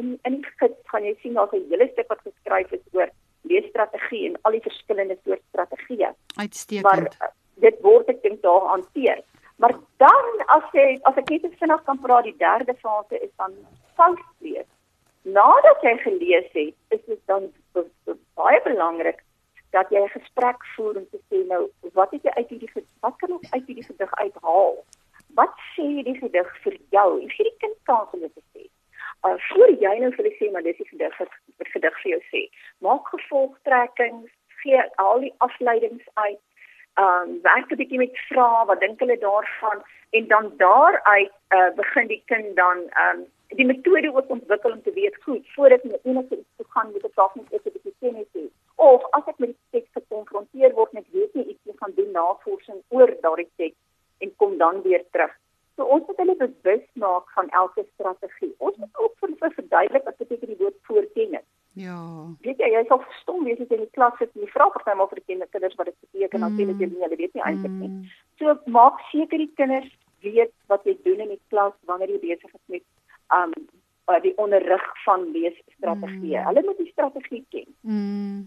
in in die gids gaan jy sien daar's 'n hele stuk wat geskryf is oor leesstrategie en al die verskillende soort strategieë. Uitstekend. Maar uh, dit word ek dink daar hanteer. Maar dan as jy as ek net vinnig kan praat, die derde fase is dan foutlees. Nadat jy gelees het, is dit dan baie belangrik dat jy 'n gesprek voer om te sê nou wat het jy uit hierdie wat kan ons uit hierdie gedig uithaal? Wat sê die gedig vir jou? En gee die kind kans om dit te sê. Uh, voor jy nou vir hulle sê maar dis die gedig wat gedig vir jou sê maak gevolgtrekkings, gee al die afleidings uit. Ehm um, werk 'n bietjie met vrae, wat dink hulle daarvan en dan daaruit uh, begin die kind dan ehm um, die metode ook ontwikkel om te weet goed voordat jy enige iets toe gaan met 'n taak met ek 'n bietjie kennis het. Of as ek met die teks gekonfronteer word met weet nie iets nie gaan doen navorsing oor daardie teks en kom dan weer terug. So ons moet hulle bewus maak van elke strategie. Ons moet ook vir hulle verduidelik wat beteken die woord voorkennis. Ja. Weet jy, jy sal verstom wees as jy in die klas sit en jy vra partymal vir die kinders wat dit beteken, dan sê hulle nie, hulle weet nie eintlik nie. Mm. So maak seker die kinders weet wat jy doen in die klas wanneer jy besig is met um die onderrig van leesstrategieë. Mm. Hulle moet die strategie ken. Mm.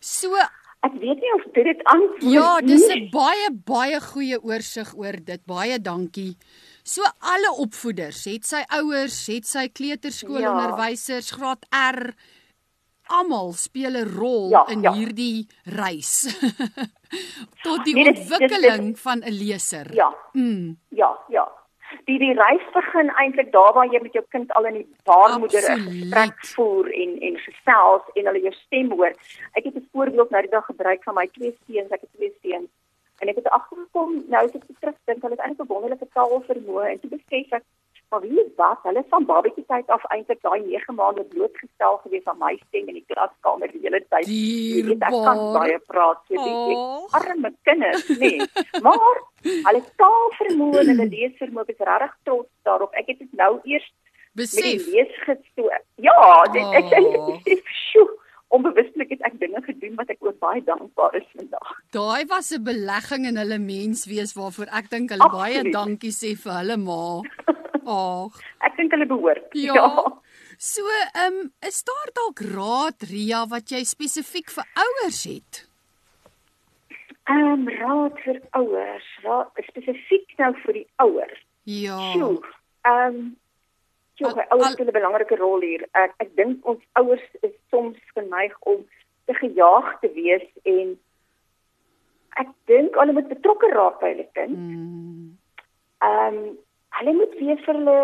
So Ek weet nie of dit dit antwoord Ja, dis nie. 'n baie baie goeie oorsig oor dit. Baie dankie. So alle opvoeders, het sy ouers, het sy kleuterskoolonderwysers, Ja. graad R, almal speel 'n rol Ja, in ja. hierdie reis <laughs> tot die Nee, dit- dit- dit- ontwikkeling van 'n leser. Ja, Mm, ja, ja. Die die reis begin eintlik daar waar jy met jou kind al in die baarmoeder 'n gesprek voer en en gesels en hulle jou stem hoor. Ek het 'n voorbeeld nou die dag gebruik van my twee seuns, ek het twee seuns. En ek het agtergekom nou as ek terugdink, hulle het eintlik 'n wonderlike taalvermoë en toe besef ek maar wie is wat? Hulle is van babatjie tyd af eintlik daai 9 maande blootgestel gewees aan my stem in die klaskamer die hele tyd. Jy weet, Ek kan baie praat, so die, die Oh. arme kinders, nee. Maar hulle taalvermoë en hulle <clears throat> leesvermoë is regtig trots daarop. Ek het dit nou eers met die Besef. leesgids toe. Ja, dit, ek sê Oh. besef, <laughs> sjoe, onbewuslik het ek dinge gedoen wat ek oor baie dankbaar is vandag. Daai was 'n belegging in hulle menswees waarvoor ek dink hulle baie Absoluut. dankie sê vir hulle ma. Ag. <laughs> Ek dink hulle behoort. Ja. So, ehm um, is daar dalk raad Ria wat jy spesifiek vir ouers het? Ehm um, raad vir ouers, raad spesifiek nou vir die ouers. Ja. Ehm um, Sjoe, Al- ouers speel 'n belangrike rol hier. Ek ek dink ons ouers is soms geneig om te gejaag te wees en ek dink hulle moet betrokke raak by hulle kind. Mm, Ehm um, hulle moet weer vir hulle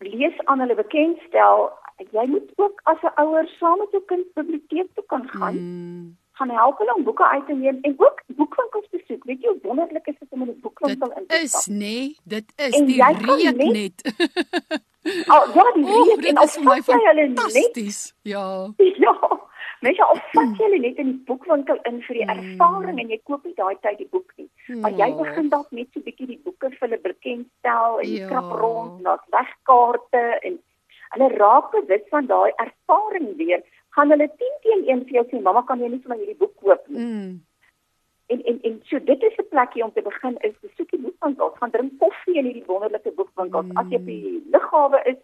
lees aan hulle bekendstel. Jy moet ook as 'n ouer saam met jou kind biblioteek toe kan gaan. mm, Gaan help hulle om boeke uit te neem en ook boekwinkels besoek. Weet jy hoe wonderlik is dit om in 'n boekwinkel in dit te is stap? nê, nee, dit is En die reuk net- net. <laughs> Al ja, die reek dit en al is vat jy hulle net. Ja. <laughs> Ja. Mens al vat jy hulle net in die boekwinkel in vir die ervaring en jy koop nie daai tyd die boek nie. Maar jy Oh. begin dalk net so 'n bietjie die boeke vir hulle bekendstel en Ja. krap rond daar's wegkaarte en hulle raak bewus van daai ervaring weer. Gaan hulle 10 teen 1 vir jou sê mamma kan jy nie vir my hierdie boek koop nie. Mm, En en en so dit is 'n plekkie om te begin is besoek die boekwinkels, gaan drink koffie in hierdie wonderlike boekwinkels. As jy op die lughawe is,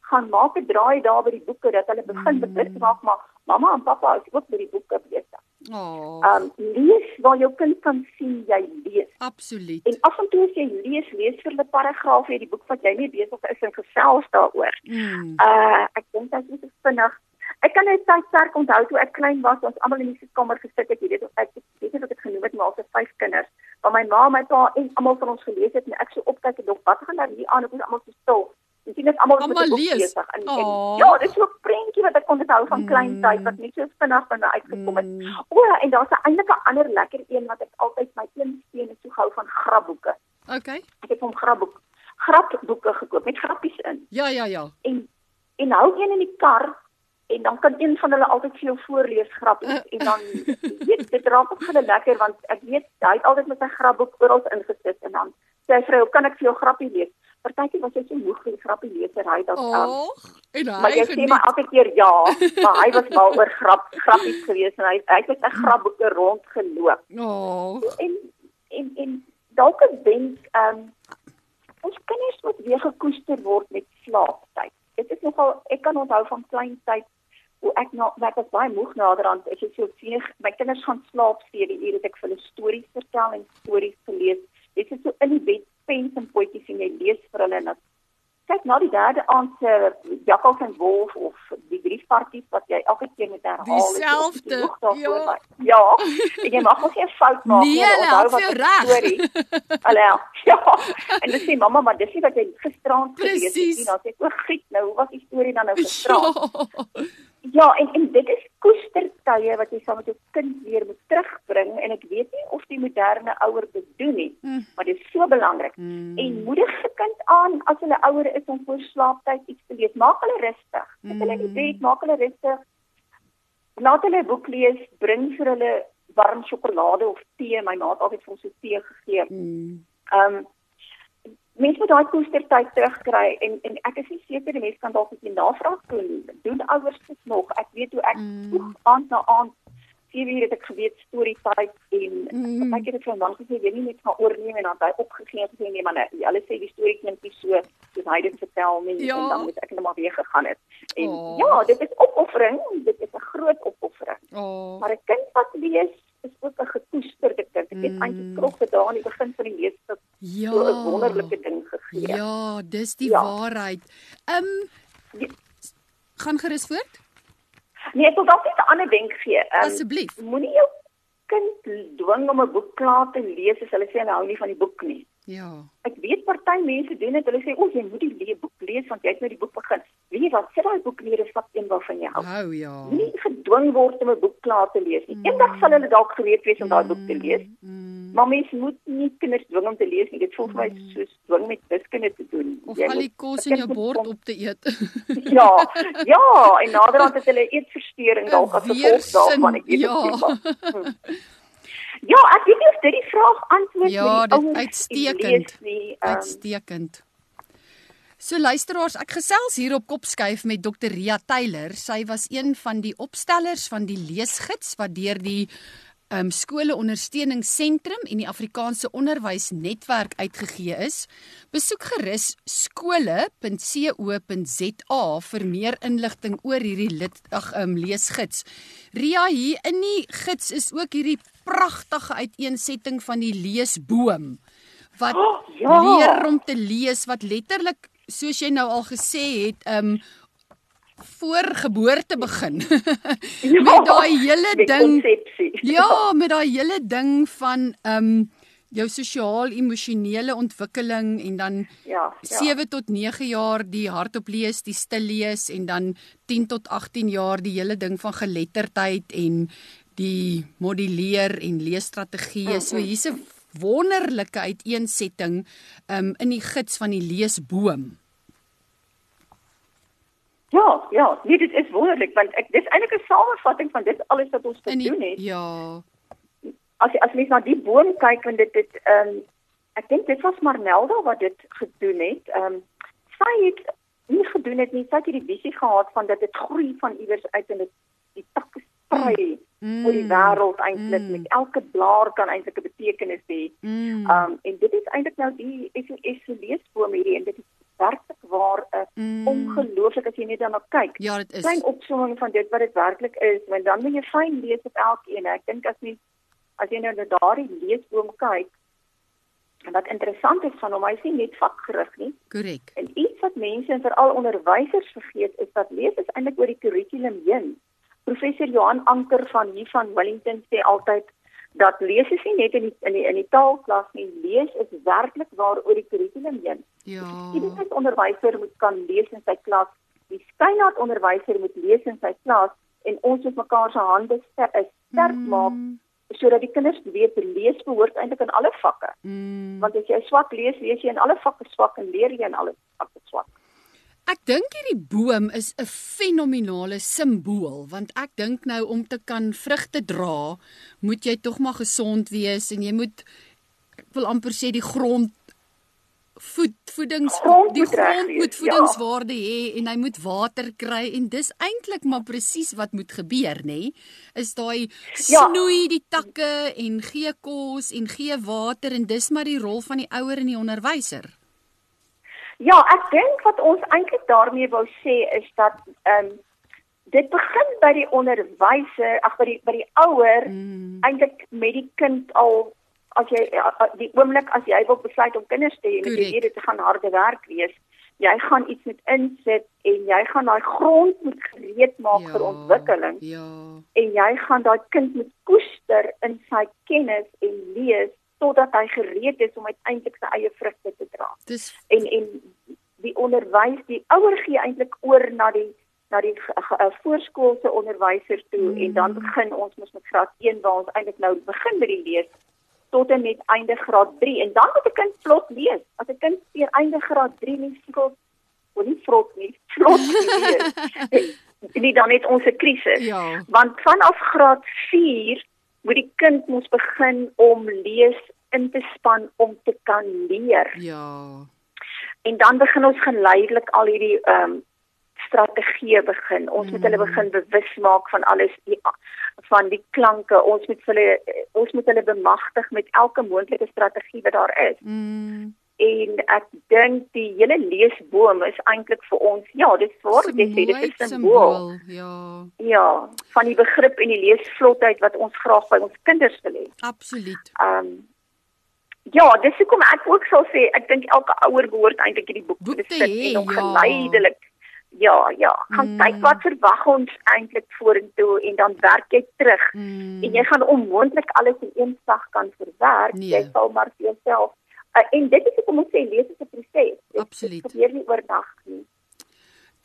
gaan maak 'n draai daar by die boeke dat hulle begin bewus raak maar mamma en pappa is ook met die boeke besig. oh, Um lees waar jou kind kan sien jy lees. absoluut. En af en toe as jy lees, lees vir hulle paragraaf uit die boek wat jy nie besig is en gesels daaroor. Mm, Uh ek dink dit is so vinnig. Ek kan net tydperk onthou toe ek klein was, ons almal in die sitkamer gesit het, jy weet, ek weet nie of ek dit genoem het, maar ons het vyf kinders. Maar my ma, my pa en almal van ons gelees het en ek so opkyk en dink, wat gaan daar hier aan? Ek is almal so stil. Jy sien dit almal boek lees. besig. En, en ja, dit is so 'n prentjie wat ek onthou van klein Mm. tyd wat net so vinnig van my uitgekom het. Mm. O, en daar's 'n eintlik 'n ander lekker een wat ek altyd my een steen is so gou van grapboeke. Okay. Ek het hom grapboek grapboeke gekoop met grappies in Ja, ja, ja. en en hou een in die kar en dan kan een van hulle altyd vir jou voorlees grappies en dan <laughs> weet dit raak ook vir hulle lekker want ek weet hy het altyd met sy grapboek oral ingesit en dan sê hy vrou kan ek vir jou grappie lees? Partytjie was hy so moeg vir die grappie leser hy dat um, Oh, en maar hy jy sê maar elke keer ja <laughs> maar hy was mal oor grap grappies geweest en hy hy het met sy grapboeke rondgeloop Oh, en en en dalk 'n wens ehm ons kinders moet weer gekoester word met slaaptyd. Dit is nogal ek kan onthou van klein tyd ek nou ek was baie moeg naderhand as jy so sien my kinders gaan slaap 7 ure het ek vir hulle stories vertel en stories gelees. Dit is so in die bed pens en potjies en jy lees vir hulle en dan kyk na die derde aand se jakkals en wolf of die briefparties wat jy elke keer met herhaal. Dieselfde, ja. Ja, en jy mag ook nie 'n fout maak Nee, hulle onthou help wat jou die reg. storie. Hulle help. <laughs> Ja. En dan sê mamma, maar dis nie wat jy gisterand gelees het nie. Dan sê ek, "O, giet nou, hoe was die storie dan nou gisterand?" <laughs> ja. Ja, en en dit is koestertye wat jy saam met jou kind weer moet terugbring en ek weet nie of die moderne ouer dit doen nie, Mm. maar dit is so belangrik. Mm. En moedig se kind aan as hulle ouer is om voor slaaptyd iets te lees. Maak hulle rustig. Sit hulle in die Mm. bed, maak hulle rustig. Laat hulle 'n boek lees, bring vir hulle warm sjokolade of tee. My ma het altyd vir ons so tee gegee. Mm. Ehm um, mense moet daai koestertyd terugkry en en ek is nie seker die mense kan dalk 'n bietjie navraag doen. Doen ouers dit nog? Ek weet hoe ek Mm. vroeg aand na aand 7 uur het ek geweet storie tyd en Mm. mm. ek het dit vir 'n man gesê jy nie net gaan oorneem en dan hy opgegee gesê nee man, hulle sê die storie klink nie so soos hy dit vertel nie Ja. en dan moet ek net maar weer gegaan het. En Oh. ja, dit is opoffering, dit is 'n groot opoffering. Oh, Maar 'n kind wat lees is ook 'n gekoesterde kind. Ek het Mm. eintlik krog gedaan aan die begin van die leesdag ja. so 'n wonderlike ding gegee. Ja, dis die Ja. waarheid. Ehm Die- gaan gerus voort Nee, ek wil dalk net 'n ander wenk gee. Um, asseblief. Moenie jou kind dwing om 'n boek klaar te lees as hulle sê hulle hou nie van die boek nie. Ja. Ek weet party mense doen dit. Hulle sê, "O, jy moet die le boek lees want jy het nou die boek begin." Weet jy wat? Sit daai boek neer en vat een waarvan jy hou. Hou ja. Moenie gedwing word om 'n boek klaar te lees nie. Eendag sal hulle dalk gereed wees om daai boek te lees. Mm. Maar mens moet nie kinders dwing om te lees nie. Dit voel vir my soos dwing met wiskunde te doen. Of Jy al die kos in jou bord op te eet. <laughs> Ja, ja, en <laughs> naderhand het hulle eetversteuring dalk as gevolg daarvan. Ek weet ja. ook nie wat. <laughs> Ja, ek weet nie of dit die vraag antwoord Ja, met die ouers uitstekend. nie. Um, Uitstekend. So luisteraars, ek gesels hier op Kopskuif met Dr Ria Taylor. Sy was een van die opstellers van die leesgids wat deur die um, skole ondersteuningsentrum en die Afrikaanse onderwysnetwerk uitgegee is. Besoek gerus skole.co.za vir meer inligting oor hierdie lid ag um, leesgids. Ria, hier in die gids is ook hierdie pragtige uiteensetting van die leesboom wat Oh, ja. leer om te lees wat letterlik soos jy nou al gesê het, um voor geboorte begin. <laughs> met daai hele ding. <laughs> Ja, met daai hele ding van um jou sosiaal-emosionele ontwikkeling en dan Ja, ja. 7 tot 9 jaar die hardop lees, die stil lees en dan 10 tot 18 jaar die hele ding van geletterdheid en die moduleer en leesstrategieë. So hier's 'n wonderlike uiteensetting um in die gids van die leesboom. Ja, ja, nee, dit is wonderlik want ek dis eintlik 'n samevatting van dit alles wat ons gedoen het. ja, As as mens na die boom kyk en dit dit ehm um, ek dink dit was Marmelda wat dit gedoen het. Ehm um, sy het nie gedoen het nie, sy het hierdie visie gehad van dat dit groei van iewers uit en dit die takke sprei Mm. oor die wêreld eintlik Mm. met elke blaar kan eintlik 'n betekenis hê. mm, Um en dit is eintlik nou die SOS se leesboom hierdie en dit is werklik waar 'n mm. ongelooflik as jy net daarna kyk. Ja, dit is. Klein opsomming van dit wat dit werklik is, want dan moet jy fyn lees op elkeen. Ek dink as mens as jy nou na daardie leesboom kyk, en wat interessant is van hom, hy is nie net vakgerig nie. Korrek. En iets wat mense en veral onderwysers vergeet is dat lees is eintlik oor die kurrikulum heen. Professor Johan Anker van hier van Wellington sê altyd dat lees is nie net in die in die in die taalklas nie, lees is werklik waar oor die kurrikulum heen. Ja. Die onderwyser moet kan lees in sy klas. Die skynnaad onderwyser moet lees in sy klas en ons moet mekaar se hande ster, eh, sterk maak Mm, sodat die kinders weet lees behoort eintlik in alle vakke. mm. Want as jy swak lees, lees jy in alle vakke swak en leer jy in alle vakke swak. Ek dink hierdie boom is 'n fenominale simbool want ek dink nou om te kan vrugte dra, moet jy tog maar gesond wees en jy moet ek wil amper sê die grond voed voedings Grond die grond moet ja. voedingswaarde hê en hy moet water kry en dis eintlik maar presies wat moet gebeur nê is daai Ja. snoei die takke en gee kos en gee water en dis maar die rol van die ouer en die onderwyser Ja, ek dink wat ons eintlik daarmee wou sê is dat ehm um, dit begin by die onderwyser, ag by die by die ouer mm. eintlik met die kind al as jy die oomblik as jy wil besluit om kinders te hê en jy weet dit gaan harde werk wees, jy gaan iets met insit en jy gaan daai grond moet gereed maak vir ontwikkeling. ja. En jy gaan daai kind moet koester in sy kennis en lees totdat hy gereed is om uiteindelik sy eie vrugte te dra. dis En en die onderwys, die ouer gee eintlik oor na die na die ge- eh, voorskoolse onderwysers toe Mm. mm. en dan begin ons mos met graad 1 waar ons eintlik nou begin met die lees tot en met einde graad 3 en dan moet 'n kind vlot lees. As 'n kind deur einde graad 3 nie vlot of nie vlot nie, <laughs> vlot lees. <laughs> nie dan net ons 'n krisis. Ja. Want vanaf graad 4 moet die kind mos begin om lees in te span om te kan leer. Ja. En dan begin ons geleidelik al hierdie ehm um, strategieë begin. Ons moet hulle Mm. begin bewus maak van alles die van die klanke. Ons moet hulle ons moet hulle bemagtig met elke moontlike strategie wat daar is. Mm. En ek dink die hele leesboom is eintlik vir ons ja dis waar dit sê dit is 'n simbool. ja. Ja van die begrip en die leesvlotheid wat ons graag by ons kinders wil hê. Absoluut. Um ja dis hoekom ek ook sal sê ek dink elke ouer behoort eintlik hierdie boek Boek te sit en hom ja. geleidelik ja ja gaan Mm. kyk wat verwag ons eintlik vorentoe en dan werk jy terug. Mm, en jy gaan onmoontlik alles in een slag kan verwerk. Nee. jy sal maar vir jouself uh, en dit is hoekom ons sê lees is 'n proses Dit- Absoluut. dit gebeur nie oornag nie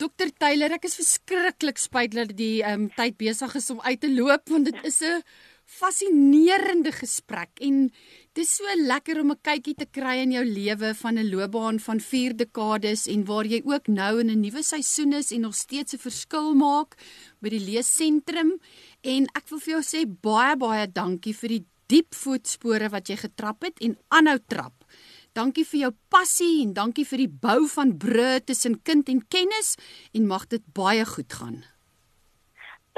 Dr Taylor, ek is verskriklik spyt dat die ehm um, tyd besig is om uit te loop want dit is 'n fascinerende gesprek en dis so lekker om 'n kykie te kry in jou lewe van 'n loopbaan van 4 dekades en waar jy ook nou in 'n nuwe seisoen is en nog steeds 'n verskil maak by die leesentrum en ek wil vir jou sê baie baie dankie vir die diep voetspore wat jy getrap het en aanhou trap. Dankie vir jou passie en dankie vir die bou van brûe tussen kind en kennis en mag dit baie goed gaan.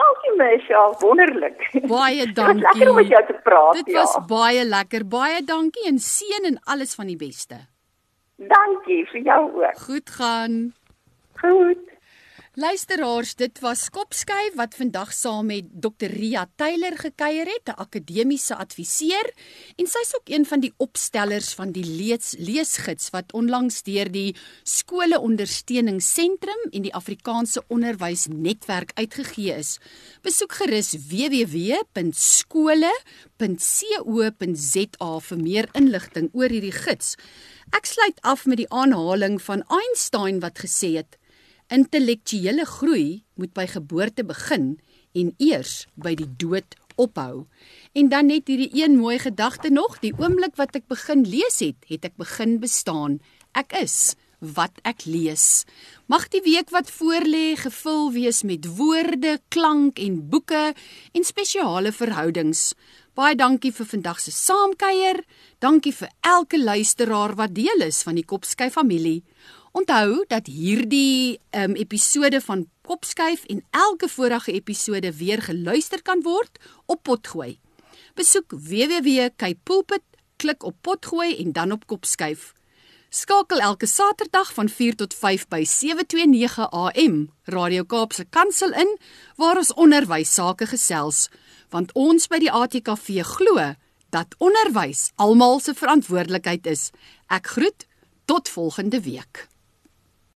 Dankie Michelle, wonderlik. Baie <laughs> Dit was dankie. lekker om met jou te praat. Dit ja. was baie lekker. Baie dankie en seën en alles van die beste. Dankie vir jou ook. Goed gaan. Goed. Luisteraars, dit was Kopskyf wat vandag saam met Dr Ria Taylor gekuier het, 'n akademiese adviseur, en sy's ook een van die opstellers van die lees leesgids wat onlangs deur die Skole Ondersteuningsentrum en die Afrikaanse Onderwysnetwerk uitgegee is. Besoek gerus www.skole.co.za vir meer inligting oor hierdie gids. Ek sluit af met die aanhaling van Einstein wat gesê het: Intellektuele groei moet by geboorte begin en eers by die dood ophou. En dan net hierdie een mooi gedagte nog, die oomblik wat ek begin lees het, het ek begin bestaan. Ek is wat ek lees. Mag die week wat voorlê gevul wees met woorde, klank en boeke en spesiale verhoudings. Baie dankie vir vandag se saamkuier. Dankie vir elke luisteraar wat deel is van die Kopsky familie. Onthou dat hierdie um, episode van Kopskyf en elke vorige episode weer geluister kan word op Potgooi. Besoek www.kypulpit, klik op Potgooi en dan op Kopskyf. Skakel elke Saterdag van 4 tot 5 by 729 AM Radio Kaapse Kansel in waar ons onderwys sake gesels, want ons by die ATKV glo dat onderwys almal se verantwoordelikheid is. Ek groet tot volgende week.